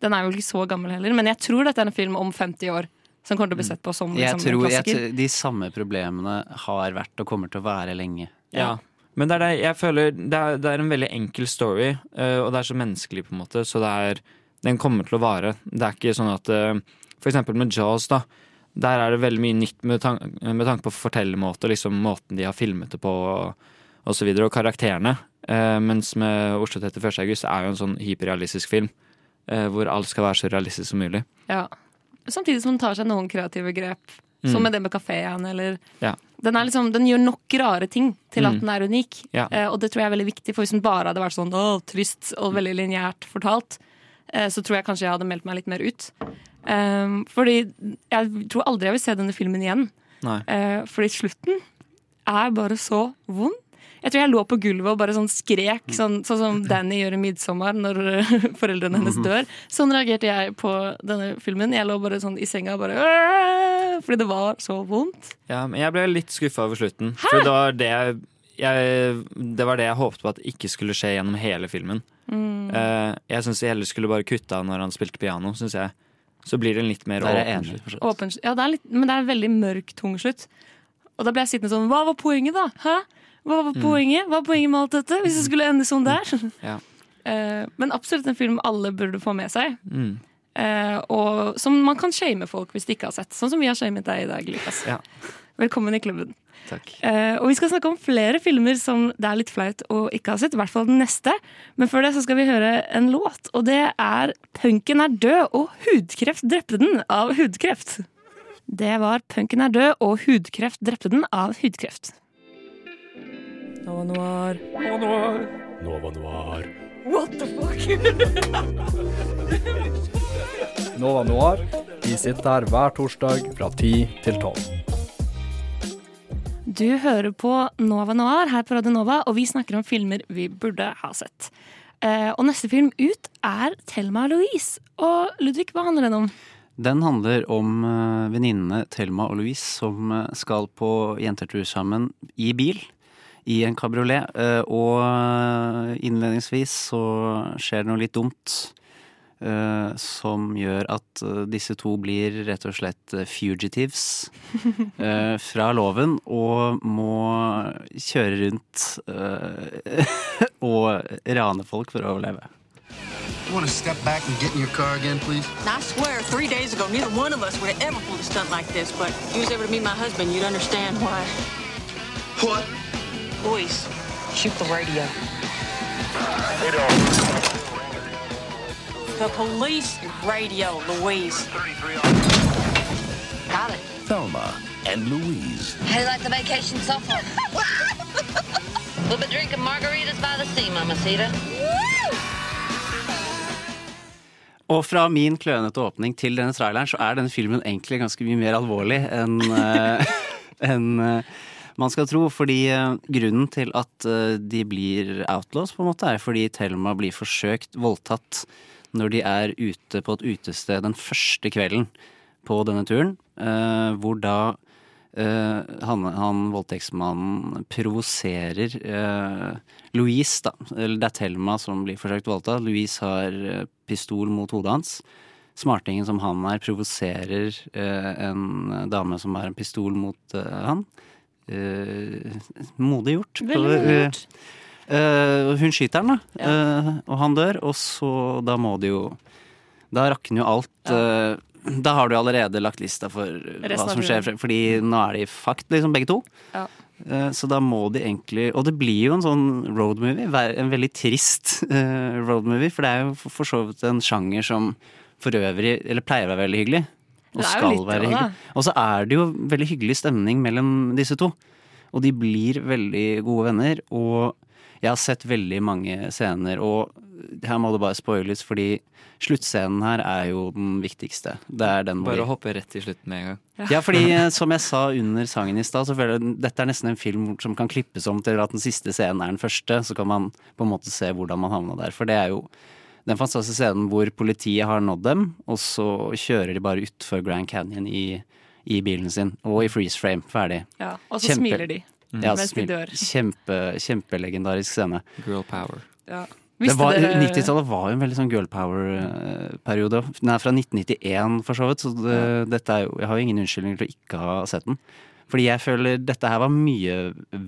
Den er jo ikke så gammel heller, men jeg tror dette er en film om 50 år. Som kommer til å bli sett på som Jeg liksom, en tror jeg, klassiker. t- de samme problemene har vært og kommer til å være lenge. Ja. Men det er det, jeg føler det er, det er en veldig enkel story, eh, og det er så menneskelig, på en måte, så det er Den kommer til å vare. Det er ikke sånn at eh, For eksempel med Jaws, da. Der er det veldig mye nytt med, tan med tanke på fortellermåte, liksom måten de har filmet det på, og, og så videre, og karakterene. Eh, mens med Oslo 31. august er jo en sånn hyperrealistisk film. eh, hvor alt skal være så realistisk som mulig. Ja. Samtidig som den tar seg noen kreative grep. Mm. Som med det med kafeen, eller Ja. den, liksom, den gjør nok rare ting til at Mm. den er unik. Ja. Eh, og det tror jeg er veldig viktig, for hvis den bare hadde vært sånn å, trist og veldig lineært fortalt, eh, så tror jeg kanskje jeg hadde meldt meg litt mer ut. Um, fordi jeg tror aldri jeg vil se denne filmen igjen. Nei. Eh, fordi slutten er bare så vond. Jeg tror jeg lå på gulvet og bare sånn skrek, sånn, sånn som Danny gjør i 'Midtsommer' når <laughs> foreldrene hennes Mhm. dør. Sånn reagerte jeg på denne filmen. Jeg lå bare sånn i senga og bare Fordi det var så vondt. Ja, men jeg ble litt skuffa over slutten. For det var det jeg, jeg Det var det jeg håpet på at ikke skulle skje gjennom hele filmen. Mm. Eh, jeg syns de heller skulle bare kutte av når han spilte piano, syns jeg. Så blir det en litt mer er åpen slutt. Åpen, ja, det er litt, men det er en veldig mørk, tung slutt. Og da ble jeg sittende sånn Hva var poenget, da? Hæ? Hva var Mm. poenget Hva var poenget med alt dette? Hvis det skulle ende sånn der? <laughs> Ja. Uh, <laughs> men absolutt en film alle burde få med seg. Mm. Uh, og som man kan shame folk hvis de ikke har sett. Sånn som vi har shamet deg i dag, Lukas. Ja. <laughs> Velkommen i klubben. Eh, og vi skal snakke om flere filmer som det er litt flaut å ikke ha sett. I hvert fall den neste. Men før det så skal vi høre en låt, og det er 'Punken er død og hudkreft drepte den' av hudkreft. Det var 'Punken er død og hudkreft drepte den' av hudkreft. Nova Noir. Nova Noir. Nova Noir. What the fuck? <laughs> Nova Noir. Vi sitter her hver torsdag fra 10 til 12. Du hører på Nova Noir her på Radio Nova, og vi snakker om filmer vi burde ha sett. Eh, og neste film ut er Thelma og Louise. Og Ludvig, hva handler den om? Den handler om uh, venninnene Thelma og Louise som eh, skal på jentetur sammen i bil. I en kabriolet. eh, og eh, innledningsvis så skjer det noe litt dumt. eh, som gjør at disse to blir rett og slett fugitives <laughs> eh, fra loven og må kjøre rundt eh, <laughs> og rane folk for å overleve. You want to step back and get in your car again, please? Now, I swear, three days ago, neither one of us would have ever pulled a stunt like this, but if you was ever to meet my husband, you'd understand why. What? Boys, shoot the radio. The police radio, Louise. Got it. Thelma and Louise. How you like the vacation so far? <laughs> we'll be drinking margaritas by the sea, Mamacita. Og fra min klønete åpning til denne traileren, så er denne filmen egentlig ganske mye mer alvorlig enn <laughs> eh, enn, eh, man skal tro. Fordi eh, grunnen til at eh, de blir outlaws, på en måte, er fordi Thelma blir forsøkt voldtatt når de er ute på et utested den første kvelden på denne turen, eh, hvor da han, han voldtektsmannen provoserer Louise, da. Eller det er Thelma som blir forsøkt voldtatt. Louise har pistol mot hodet hans. Smartingen som han er, provoserer eh, en dame som har en pistol mot eh, han. Eh, modig gjort. Veldig modig gjort. Eh, hun skyter han, da. Eh, og han dør, og så Da må det jo Da rakner jo alt. eh, da har du allerede lagt lista for Resten hva som skjer, fordi nå er de fucked, liksom, begge to. Ja. Eh, Så da må de egentlig Og det blir jo en sånn roadmovie. En veldig trist eh, roadmovie. For det er jo for så vidt en sjanger som for øvrig Eller pleier å være veldig hyggelig. Og skal litt være hyggelig. Og så er det jo veldig hyggelig stemning mellom disse to. Og de blir veldig gode venner. Og jeg har sett veldig mange scener, og her må det bare spoiles, fordi sluttscenen her er jo den viktigste. Det er den Bare å hoppe rett i slutten med en gang. <laughs> ja, fordi eh, som jeg sa under sangen i stad, så føler jeg dette er nesten en film som kan klippes om til at den siste scenen er den første. Så kan man på en måte se hvordan man havna der. For det er jo den fantastiske scenen hvor politiet har nådd dem, og så kjører de bare utfor Grand Canyon i, i bilen sin. Og i freeze frame. Ferdig. Ja, og så smiler de Ja, mens de dør. Kjempe, kjempelegendarisk scene. Girl power. Ja. Det Visste var, dere 90-tallet var jo en veldig sånn girl power-periode. Den er fra 1991 for så vidt, så det, dette er jo, jeg har jo ingen unnskyldning til å ikke ha sett den. Fordi jeg føler dette her var mye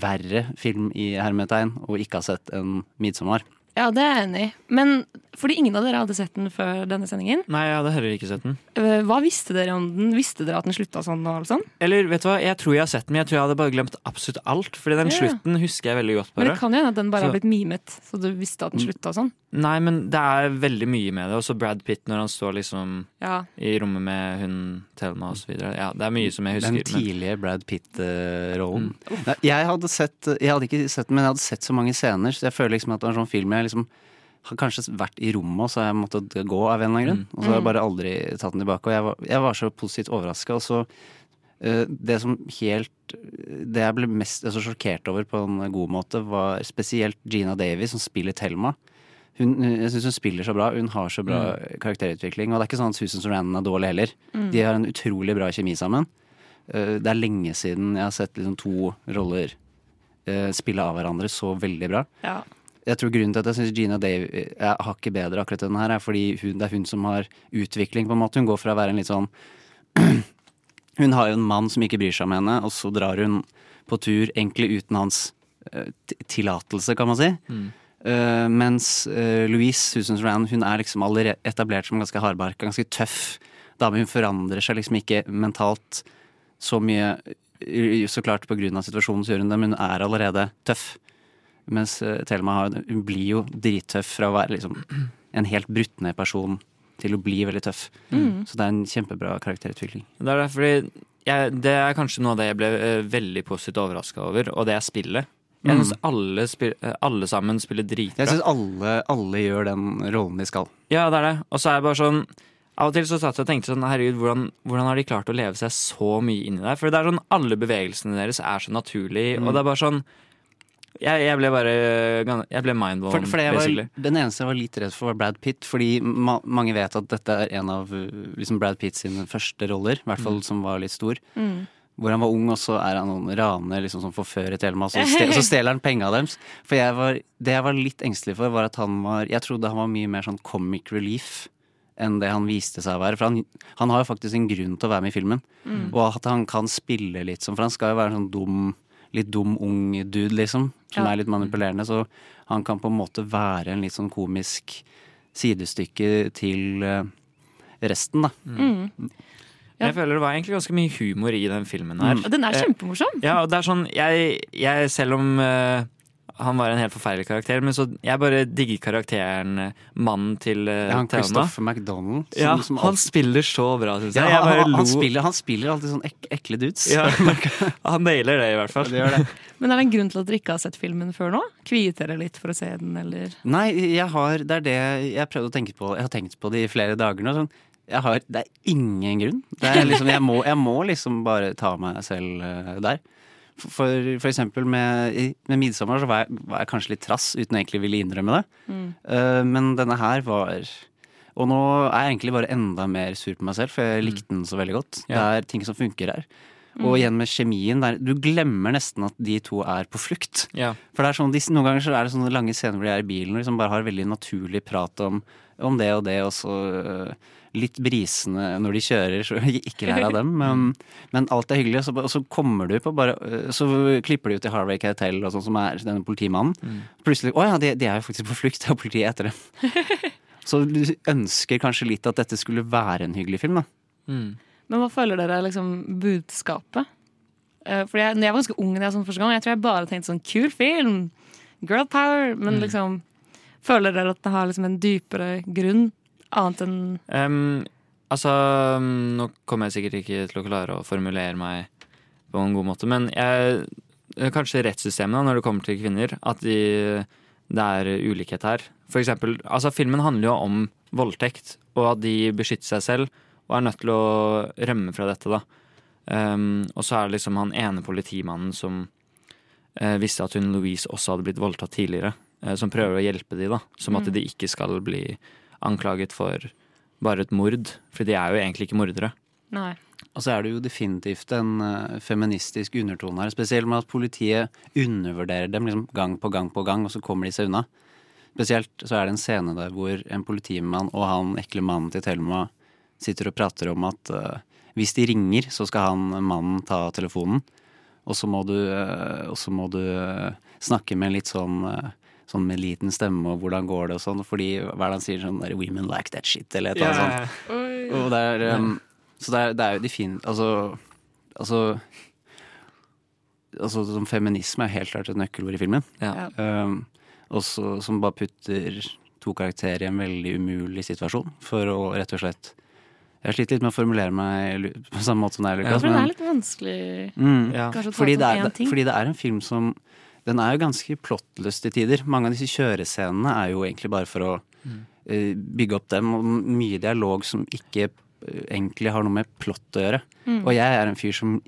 verre film i hermetegn å ikke ha sett enn 'Midsommar'. Ja, det er jeg enig i. Men fordi ingen av dere hadde sett den før denne sendingen, Nei, jeg hadde heller ikke sett den. øh, hva visste dere om den? Visste dere at den slutta sånn og alt sånn? Eller vet du hva, jeg tror jeg har sett den, men jeg tror jeg hadde bare glemt absolutt alt. Fordi den Ja. slutten husker jeg veldig godt. bare. Men det kan jo hende at den bare har blitt mimet, så du visste at den slutta sånn. Nei, men det er veldig mye med det. Også Brad Pitt når han står liksom Ja. i rommet med hun Thelma og så videre. Ja, det er mye som jeg husker. Den men- tidlige Brad Pitt-rollen. Mm. Jeg hadde sett Jeg hadde ikke sett den, men jeg hadde sett så mange scener, så jeg føler liksom at det var en sånn film jeg liksom har kanskje vært i rommet, så har jeg måttet gå av en eller annen grunn. Og så har jeg bare aldri tatt den tilbake. Og jeg var, jeg var så positivt overraska. Og så uh, Det som helt Det jeg ble mest altså, sjokkert over på en god måte, var spesielt Gina Davies som spiller Thelma. Hun, jeg syns hun spiller så bra. Hun har så bra karakterutvikling. Og det er ikke sånn at Susan Sarandon er dårlig heller. Mm. De har en utrolig bra kjemi sammen. Uh, Det er lenge siden jeg har sett liksom to roller eh, spille av hverandre så veldig bra. Ja. Jeg tror grunnen til at jeg syns Gina Dave er hakket bedre akkurat denne den her, er fordi hun, det er hun som har utvikling, på en måte. Hun går fra å være en litt sånn <clears throat> Hun har jo en mann som ikke bryr seg om henne, og så drar hun på tur egentlig uten hans eh, tillatelse, kan man si. Eh, mens uh, Louise Susan Rand hun er liksom allerede etablert som ganske hardbarka, ganske tøff dame. Hun forandrer seg liksom ikke mentalt så mye. eh, Så klart på grunn av situasjonen så gjør hun det, men hun er allerede tøff. Mens eh, Thelma hun blir jo drittøff fra å være liksom en helt brutt ned person til å bli veldig tøff. Mm. Så det er en kjempebra karakterutvikling. Det er det, fordi jeg, det er kanskje noe av det jeg ble eh, veldig positivt overraska over, og det er spillet. Jeg Mm. syns alle, eh, alle sammen spiller dritbra. Jeg syns alle, alle gjør den rollen de skal. Ja, det er det. Og så er jeg bare sånn Av og til så satt jeg og tenkte sånn Herregud, hvordan, hvordan har de klart å leve seg så mye inn i det? For det er sånn alle bevegelsene deres er så naturlige, Mm. og det er bare sånn Jeg, jeg ble bare Jeg ble mindblown, For, for jeg var, den eneste jeg var litt redd for, var Brad Pitt. Fordi ma mange vet at dette er en av uh, liksom Brad Pitt sine første roller. I hvert fall Mm. som var litt stor. Mm. Hvor han var ung, og så er han noen raner liksom, som forfører Thelma. Så, ste <laughs> så stjeler han penga deres. For jeg var, det jeg var litt engstelig for, var at han var Jeg trodde han var mye mer sånn comic relief enn det han viste seg å være. For han, han har jo faktisk en grunn til å være med i filmen. Mm. Og at han kan spille litt sånn, for han skal jo være en sånn dum litt dum ung dude, liksom. Som Ja. er litt manipulerende. Så han kan på en måte være en litt sånn komisk sidestykke til eh, resten, da. Mm. Ja. Jeg føler det var egentlig ganske mye humor i den filmen her. Mm. den er Eh, kjempemorsom. Ja, og det er sånn Jeg, jeg selv om eh, han var en helt forferdelig karakter, men så jeg bare digger karakteren eh, mannen til uh, Ja, han Christopher McDonald. som- Ja, som han alltid- spiller så bra, syns jeg. Ja, jeg han, bare han, lo. han, spiller, han spiller alltid sånn ek ekle dudes. Ja, <laughs> han nailer det, i hvert fall. Det gjør det. Men er det en grunn til at dere ikke har sett filmen før nå? Kviet dere litt for å se den, eller? Nei, jeg har, det er det jeg prøvde å tenke på. Jeg har tenkt på det i flere dager nå. Sånn, jeg har, det er ingen grunn. Det er liksom, jeg, må, jeg må liksom bare ta meg selv eh, der. For, for, eksempel med, med 'Midsommer' så var jeg, var jeg kanskje litt trass uten egentlig ville innrømme det. Mm. Uh, men denne her var Og nå er jeg egentlig bare enda mer sur på meg selv, for jeg likte den så veldig godt. Det er ting som funker her. Og Mm. igjen med kjemien der, Du glemmer nesten at de to er på flukt. Ja. For sånn, de, Noen ganger så er det sånne lange scener hvor de er i bilen og liksom bare har veldig naturlig prat om, om det og det, og så øh, litt brisende når de kjører, så <laughs> ikke lær av dem. Men, men alt er hyggelig, og så, og så kommer du på bare øh, Så klipper de ut til Harvey Keitel, og sånn, som er denne politimannen. Plutselig Å ja, de, de er jo faktisk på flukt, politiet er etter dem. <laughs> så du ønsker kanskje litt at dette skulle være en hyggelig film, da. Men hva føler dere er liksom budskapet? Fordi jeg, når jeg var ganske ung da jeg så den første gang, jeg tror jeg bare tenkte sånn kul film, girl power, men Mm. liksom Føler dere at det har liksom en dypere grunn, annet enn um, altså, nå kommer jeg sikkert ikke til å klare å formulere meg på en god måte, men jeg, kanskje rettssystemet når det kommer til kvinner, at de, det er ulikhet her. For eksempel, altså filmen handler jo om voldtekt, og at de beskytter seg selv, og er nødt til å rømme fra dette da. Um, og så er det liksom han ene politimannen som uh, visste at hun Louise også hadde blitt voldtatt tidligere, uh, som prøver å hjelpe de da, som at Mm. de ikke skal bli anklaget for bare et mord, for de er jo egentlig ikke mordere. Nei. Og så er det jo definitivt en eh, feministisk undertone her. Spesielt med at politiet undervurderer dem liksom gang på gang på gang, og så kommer de seg unna. Spesielt så er det en scene der hvor en politimann og han ekle mannen til Thelma sitter og prater om at uh, hvis de ringer, så skal han mannen ta telefonen. Og så må du, uh, må du uh, snakke med en litt sånn Sånn med liten stemme og hvordan går det og sånn. Fordi hva er det han sier sånn der, Women like that shit, eller et eller annet Ja. sånt. Og det er, um, så det er, det er jo de fine Altså, altså Altså som feminisme er helt klart et nøkkelord i filmen. Ja. Um, også, som bare putter to karakterer i en veldig umulig situasjon for å rett og slett Jeg har slitt litt med å formulere meg på samme måte som deg, Ja, Lukas. for det er litt vanskelig Mm. kanskje å ta Fordi, det er, én ting. fordi det er en film som Den er jo ganske plottløs til tider. Mange av disse kjørescenene er jo egentlig bare for å eh, bygge opp dem. Og mye dialog som ikke eh, egentlig har noe med plott å gjøre. Mm. Og jeg er en fyr som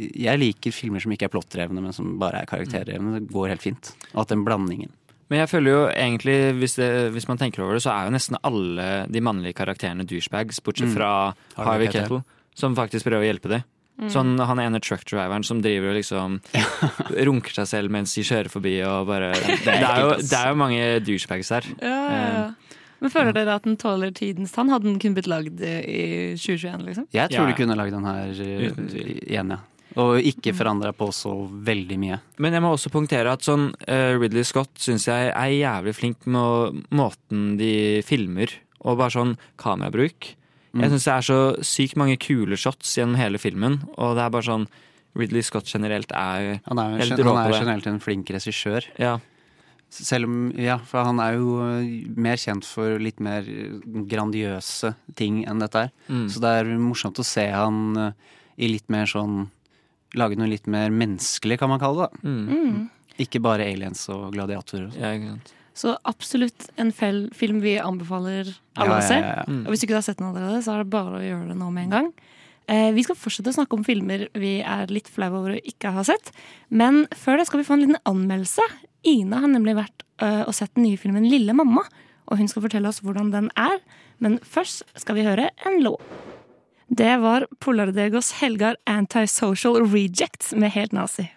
Jeg liker filmer som ikke er plottdrevne, men som bare er karakterdrevne. Det går helt fint. Og at den blandingen. Men jeg føler jo egentlig, hvis, det, hvis man tenker over det, så er jo nesten alle de mannlige karakterene douchebags, bortsett Mm. fra Harvey Harvey Kettle, som faktisk prøver å hjelpe dem. Mm. Sånn han ene truckdriveren som driver og liksom <laughs> runker seg selv mens de kjører forbi og bare <laughs> Det er, jo, det er jo mange douchebags her. Ja, ja, ja. Men føler dere at den tåler tidens tann? Hadde den kun blitt lagd i 2021, liksom? Jeg tror Ja, de kunne lagd den her eh, igjen, ja. Og ikke forandra på så veldig mye. Men jeg må også punktere at sånn uh, Ridley Scott syns jeg er jævlig flink med måten de filmer, og bare sånn kamerabruk. Mm. Jeg syns det er så sykt mange kule shots gjennom hele filmen, og det er bare sånn Ridley Scott generelt er Han er, jo helt han er generelt en flink regissør. Ja. Selv om, ja, for han er jo øh, mer kjent for litt mer øh, grandiøse ting enn dette her. Mm. Så det er morsomt å se han øh, i litt mer sånn Lage noe litt mer menneskelig, kan man kalle det. da. Mm. Ikke bare aliens og gladiatorer. og sånn. Ja, ikke sant. Så absolutt en film vi anbefaler alle å se. ja, ja, ja. Og hvis du ikke har sett den allerede, så er det bare å gjøre det nå med en gang. Eh, vi skal fortsette å snakke om filmer vi er litt flaue over å ikke ha sett. Men før det skal vi få en liten anmeldelse. Ina har nemlig vært øh, og sett den nye filmen Lille mamma. Og hun skal fortelle oss hvordan den er. Men først skal vi høre en låt. Det var Polardegos Helgar Antisocial Rejects med Helt Nazi.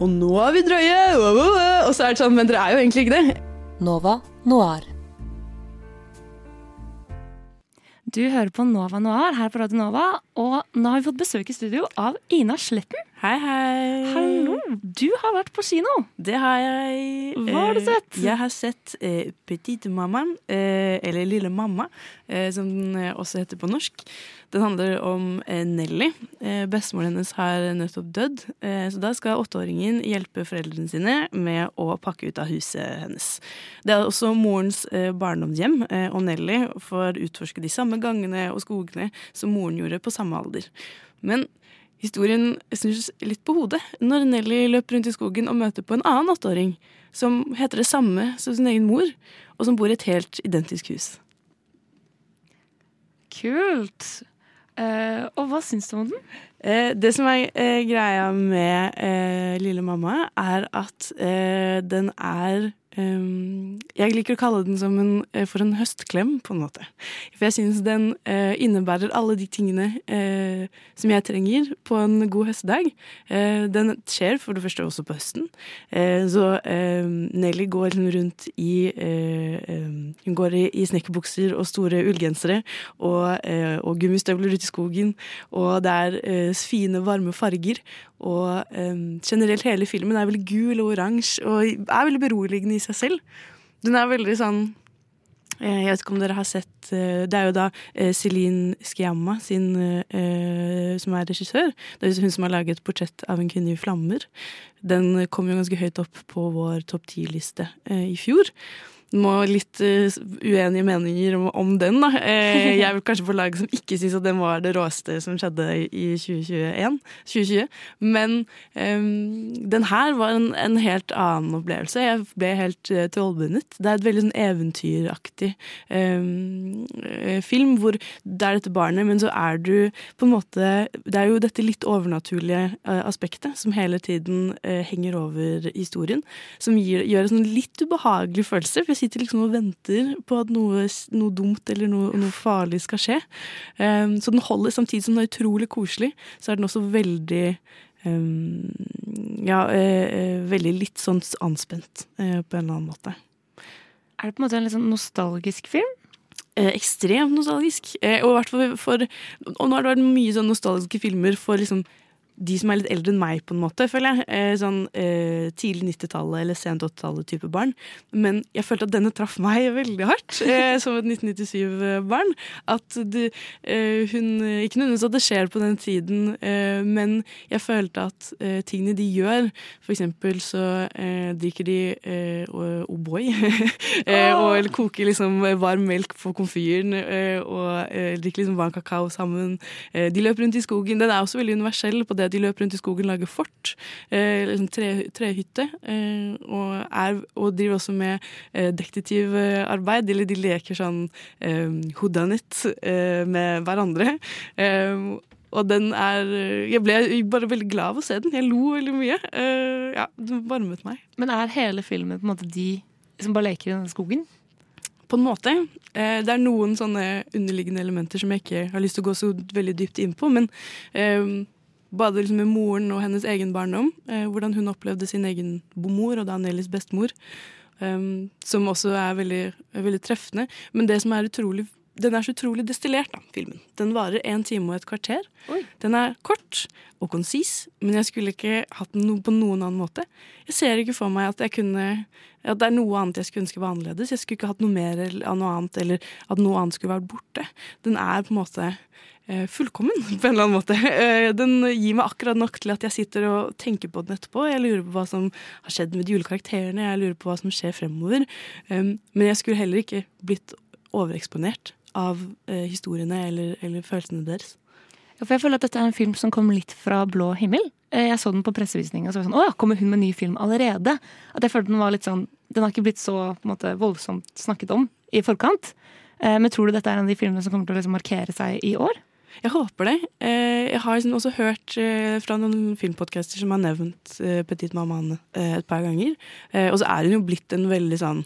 Og nå er vi drøye! wow, wow, wow. Og så er det sånn, men dere er jo egentlig ikke det. Nova Noir. Du hører på Nova Noir her på Radio Nova, og nå har vi fått besøk i studio av Ina Sletten. Hei, hei. Hallo! Du har vært på kino. Det har jeg. Hva har du Eh, sett? Jeg har sett eh, Petite Mammaen, eh, eller Lille mamma, eh, som den også heter på norsk. Den handler om eh, Nelly. Eh, Bestemoren hennes har nettopp dødd, eh, så da skal åtteåringen hjelpe foreldrene sine med å pakke ut av huset hennes. Det er også morens barndomshjem, og Nelly får utforske de samme gangene og skogene som moren gjorde på samme alder. Men Historien snus litt på hodet når Nelly løper rundt i skogen og møter på en annen åtteåring som heter det samme som sin egen mor, og som bor i et helt identisk hus. Kult. Eh, og hva syns du om den? Uh, det som er uh, greia med Lille mamma, er at den er Jeg liker å kalle den som en, eh, for en høstklem, på en måte. For jeg syns den eh, innebærer alle de tingene eh, som jeg trenger på en god høstdag. Den skjer for det første også på høsten. Så Nelly går liksom rundt i Hun går i, snekkerbukser og store ullgensere og, og gummistøvler ute i skogen, og det er fine, varme farger. Og generelt hele filmen er veldig gul og oransje og er veldig beroligende i seg selv. Den er veldig sånn eh, Jeg vet ikke om dere har sett eh, Det er jo da eh, Celine Sciamma sin, som er regissør. Det er hun som har laget 'Portrett av en kvinne i flammer'. Den kom jo ganske høyt opp på vår topp ti-liste i fjor. Må litt eh, uenige meninger om, om den, da. Eh, <laughs> jeg er kanskje på laget som ikke syns at den var det råeste som skjedde i 2021. 2020. Men um, den her var en, en helt annen opplevelse. Jeg ble helt uh, trollbundet. Det er et veldig sånn eventyraktig um, film hvor det er dette barnet, men så er du på en måte Det er jo dette litt overnaturlige uh, aspektet som hele tiden uh, henger over historien. Som gir, gjør en sånn litt ubehagelig følelse. Jeg sitter liksom og venter på at noe, noe dumt eller noe, noe farlig skal skje. Um, så den holder samtidig som den er utrolig koselig, så er den også veldig um, Ja, eh, veldig litt sånn anspent uh, på en eller annen måte. Er det på en måte en litt sånn nostalgisk film? Eh, ekstremt nostalgisk. Eh, og for, for Og nå har det vært mye sånn nostalgiske filmer for liksom de som er litt eldre enn meg, på en måte, føler jeg. Eh, sånn eh, tidlig 90-tallet eller sent 80-tallet type barn. Men jeg følte at denne traff meg <laughs> veldig hardt, eh, som et 1997-barn. At det, eh, hun Ikke nødvendigvis at det skjer på den tiden, eh, men jeg følte at eh, tingene de gjør For eksempel så drikker de O'boy. <laughs> og eller koker liksom varm melk på komfyren og drikker liksom varm kakao sammen. De løper rundt i skogen. Den er også veldig universell på det de løper rundt i skogen, lager fort. Eh, liksom tre, trehytte. Eh, og, er, og driver også med eh, detektivarbeid. Eller de leker sånn eh, whodunit eh, med hverandre. Eh, og den er Jeg ble bare veldig glad av å se den. Jeg lo veldig mye. Eh, ja, Den varmet meg. Men er hele filmen på en måte de som bare leker i denne skogen? På en måte. Eh, det er noen sånne underliggende elementer som jeg ikke har lyst til å gå så veldig dypt inn på. Men eh, både liksom med moren og hennes egen barndom, eh, hvordan hun opplevde sin egen mor, og da Nellis bestemor, Um, som også er veldig, veldig treffende. Men det som er utrolig den er så utrolig destillert, da, filmen. Den varer en time og et kvarter. Den er kort og konsis, men jeg skulle ikke hatt den på noen annen måte. Jeg ser ikke for meg at jeg kunne at det er noe annet jeg skulle ønske var annerledes. Jeg skulle ikke hatt noe mer av noe annet, eller at noe annet skulle vært borte. Den er på en måte fullkommen, <laughs> på en eller annen måte. Eh, Den gir meg akkurat nok til at jeg sitter og tenker på den etterpå. Jeg lurer på hva som har skjedd med de julekarakterene, jeg lurer på hva som skjer fremover. Um, Men jeg skulle heller ikke blitt overeksponert av eh, historiene eller, eller følelsene deres. Ja, for jeg føler at dette er en film som kom litt fra blå himmel. Eh, Jeg så den på pressevisning og så var jeg sånn, å ja, kommer hun med ny film allerede? At jeg følte Den var litt sånn, den har ikke blitt så på en måte, voldsomt snakket om i forkant. Eh, Men tror du dette er en av de filmene som kommer til å liksom markere seg i år? Jeg håper det. Eh, Jeg har liksom også hørt eh, fra noen filmpodcaster som har nevnt eh, Petit Maman et par ganger. Og så er hun jo blitt en veldig sånn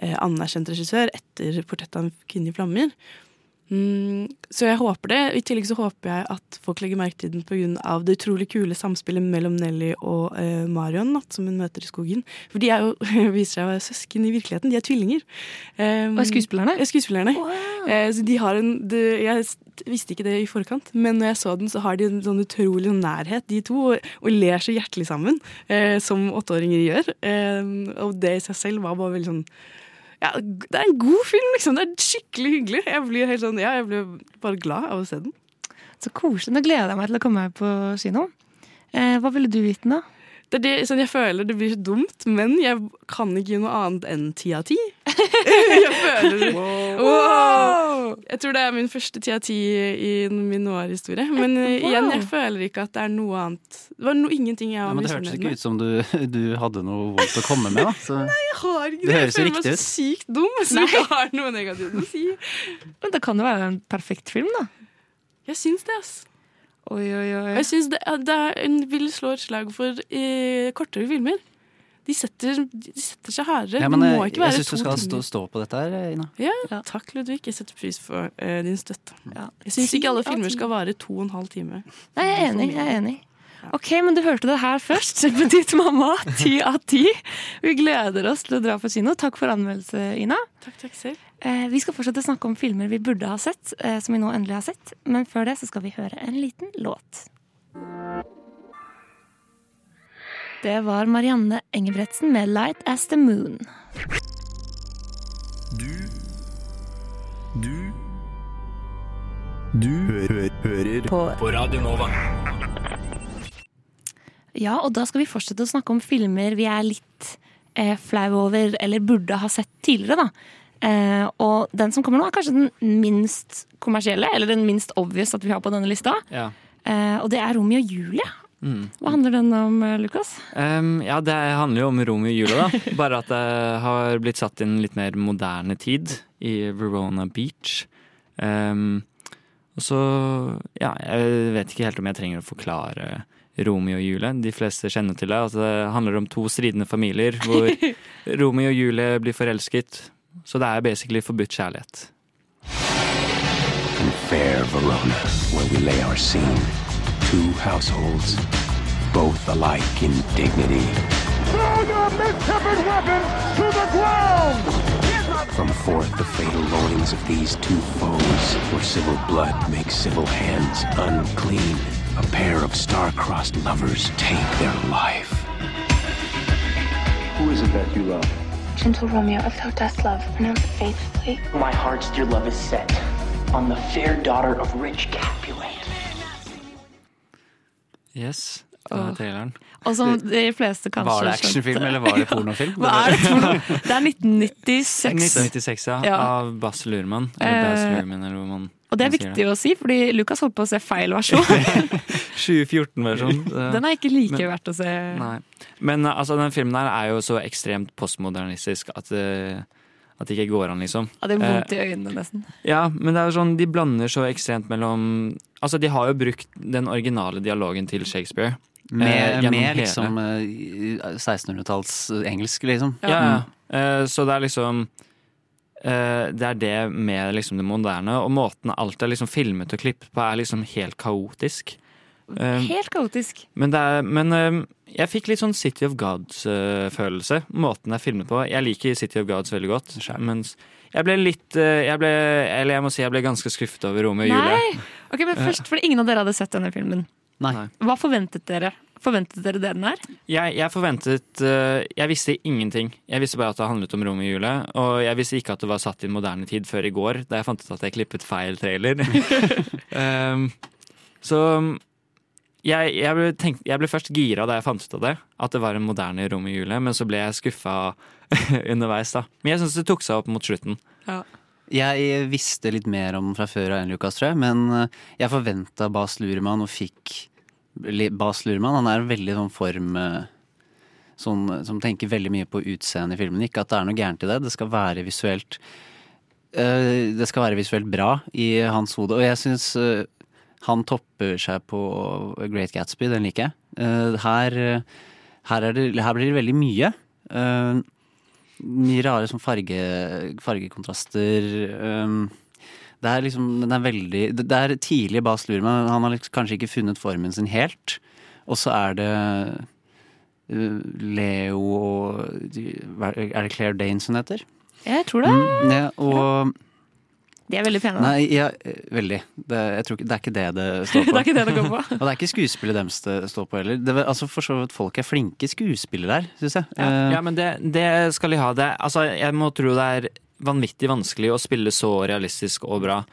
anerkjent regissør etter 'Portrett av en kvinne i flammer'. Mm, så jeg håper det. I tillegg så håper jeg at folk legger merke til den pga. det utrolig kule samspillet mellom Nelly og eh, Marion, natt som hun møter i skogen. For de er jo, <laughs> viser seg å være søsken i virkeligheten. De er tvillinger. Um, Og skuespillerne? Skuespillerne. Eh, så de har en de, Jeg visste ikke det i forkant, men når jeg så den, så har de en sånn utrolig nærhet, de to, og, og ler så hjertelig sammen, eh, som åtteåringer gjør. Eh, og det i seg selv var bare veldig sånn ja, det er en god film, liksom. Det er skikkelig hyggelig. Jeg blir, helt sånn, ja, jeg blir bare glad av å se den. Så koselig. Nå gleder jeg meg til å komme her på kino. Eh, hva ville du den, da? Det er det, sånn, jeg føler det blir så dumt, men jeg kan ikke gi noe annet enn ti av ti. <laughs> jeg føler det. Wow! Jeg tror det er min første ti av ti i min noir-historie. Men eh, Wow. igjen, jeg føler ikke at det er noe annet. Det var no, ingenting jeg var Ja, med. men det hørtes misfornøyd ikke med. ut som du, du hadde noe vondt å komme med, da. Så. <laughs> Jeg har ikke Det det. Jeg føler meg så sykt dum Nei. ikke har noe negativt å si. Men det kan jo være en perfekt film, da. Jeg syns det, ass. Oi, oi, oi. Jeg synes det, er- det er en vil slå et slag for eh, kortere filmer. de setter, de setter seg hardere. Ja, men det må ikke jeg være syns du to skal timer. stå, stå på dette her, Ina. Ja, takk Ludvig. Jeg setter pris på eh, din støtte. Jeg syns ikke alle filmer skal vare to og en halv time. Nei, jeg er enig. jeg er enig. Ok, men du hørte det her først. <laughs> Petit mamma, ti av ti. Vi gleder oss til å dra på kino. Takk for anmeldelse, Ina. Takk, takk selv. Eh, vi skal fortsette å snakke om filmer vi burde ha sett, eh, som vi nå endelig har sett. Men før det så skal vi høre en liten låt. Det var Marianne Engebretsen med 'Light As The Moon'. Du Du Du hø hø hører På- på Radio Nova. Ja, og da skal vi fortsette å snakke om filmer vi er litt eh, flau over, eller burde ha sett tidligere, da. Eh, og den som kommer nå, er kanskje den minst kommersielle, eller den minst obvious at vi har på denne lista. Ja. Eh, og det er Romeo og Julie. Mm. Hva handler den om, eh, Lukas? Um, ja, det handler jo om Romeo og Julie, da. <laughs> Bare at det har blitt satt i en litt mer moderne tid, i Verona Beach. Um, og så Ja, jeg vet ikke helt om jeg trenger å forklare Romeo og Julie. De fleste kjenner til det. At det handler om to stridende familier hvor <laughs> Romeo og Julie blir forelsket. Så det er basically forbudt kjærlighet. In fair Verona, where we lay our scene, two households, both alike in dignity. Throw your mistempered weapons to the ground! From forth the fatal loins of these two foes, where civil blood makes civil hands unclean, a pair of star-crossed lovers take their life. Who is it that you love? Gentle Romeo, if thou dost love, pronounce it faithfully. My heart's dear love is set on the fair daughter of rich Capulet. Yes, traileren. Og som de fleste kanskje Var det skjønte- actionfilm, eller var det pornofilm? <laughs> Hva er det porno? Det er <laughs> 1996. 1996, ja. Ja. Av Bas Lurman. Eller Eh, Baz Luhrmann, eller hvor man Og det er viktig å si, fordi Lukas holdt på å se feil versjon. <laughs> 2014-versjon. <laughs> Den er ikke like Men- verdt å se. Nei. Men uh, altså, den filmen her er jo så ekstremt postmodernistisk at, uh, at det ikke går an, liksom. Ja, det er vondt Eh, i øynene, nesten. ja, men det er jo sånn, de blander så ekstremt mellom Altså, de har jo brukt den originale dialogen til Shakespeare. eh, Med, eh, med liksom eh, 1600-talls engelsk, liksom. Ja, ja. Eh, så det er liksom eh, Det er det med liksom det moderne, og måten alt er liksom filmet og klippet på, er liksom helt kaotisk. Eh, Helt kaotisk. men det er, men eh, jeg fikk litt sånn City of Gods-følelse. måten det er filmet på. Jeg liker City of Gods veldig godt. Mens jeg ble litt eh, jeg ble, Eller jeg må si jeg ble ganske skuffet over Romeo og Julie. Ok, men først, fordi ingen av dere hadde sett denne filmen. Nei. Hva forventet dere? Forventet dere det den er? Jeg, jeg forventet eh, Jeg visste ingenting. Jeg visste bare at det handlet om Romeo og Julie. Og jeg visste ikke at det var satt i en moderne tid før i går, da jeg fant ut at jeg klippet feil trailer. <laughs> um, så jeg, jeg, ble tenkt, jeg ble først gira da jeg fant ut av det, at det var en moderne rom i Julie, men så ble jeg skuffa <laughs> underveis. da Men jeg syns det tok seg opp mot slutten. Jeg visste litt mer om den fra før av enn Lukas, tror jeg, men eh, jeg forventa Bas Luremann og fikk Bas Lurman, Han er veldig sånn form eh, sånn, som tenker veldig mye på utseendet i filmen. Ikke at det er noe gærent i det, det skal være visuelt eh, Det skal være visuelt bra i hans hode, og jeg syns eh, han topper seg på Great Gatsby, den liker jeg. Uh, her, her, er det, her blir det veldig mye. Uh, mye rare sånn farge, fargekontraster. Um, det er liksom den er veldig Det er tidlig Bas Luhrmann. Han har liksom kanskje ikke funnet formen sin helt. Og så er det uh, Leo og Er det Claire Danes hun heter? Jeg tror det. Mm, ja, og De er veldig pene. Nei, ja, veldig. Det, jeg tror ikke, det er ikke det det står <laughs> på. Det er ikke det det går på. <laughs> og det er ikke skuespillet deres det står på heller. Det, altså, for så vidt folk er flinke skuespillere der, syns jeg. Ja, Eh, ja men det, det skal de ha. Det, altså, jeg må tro det er vanvittig vanskelig å spille så realistisk og bra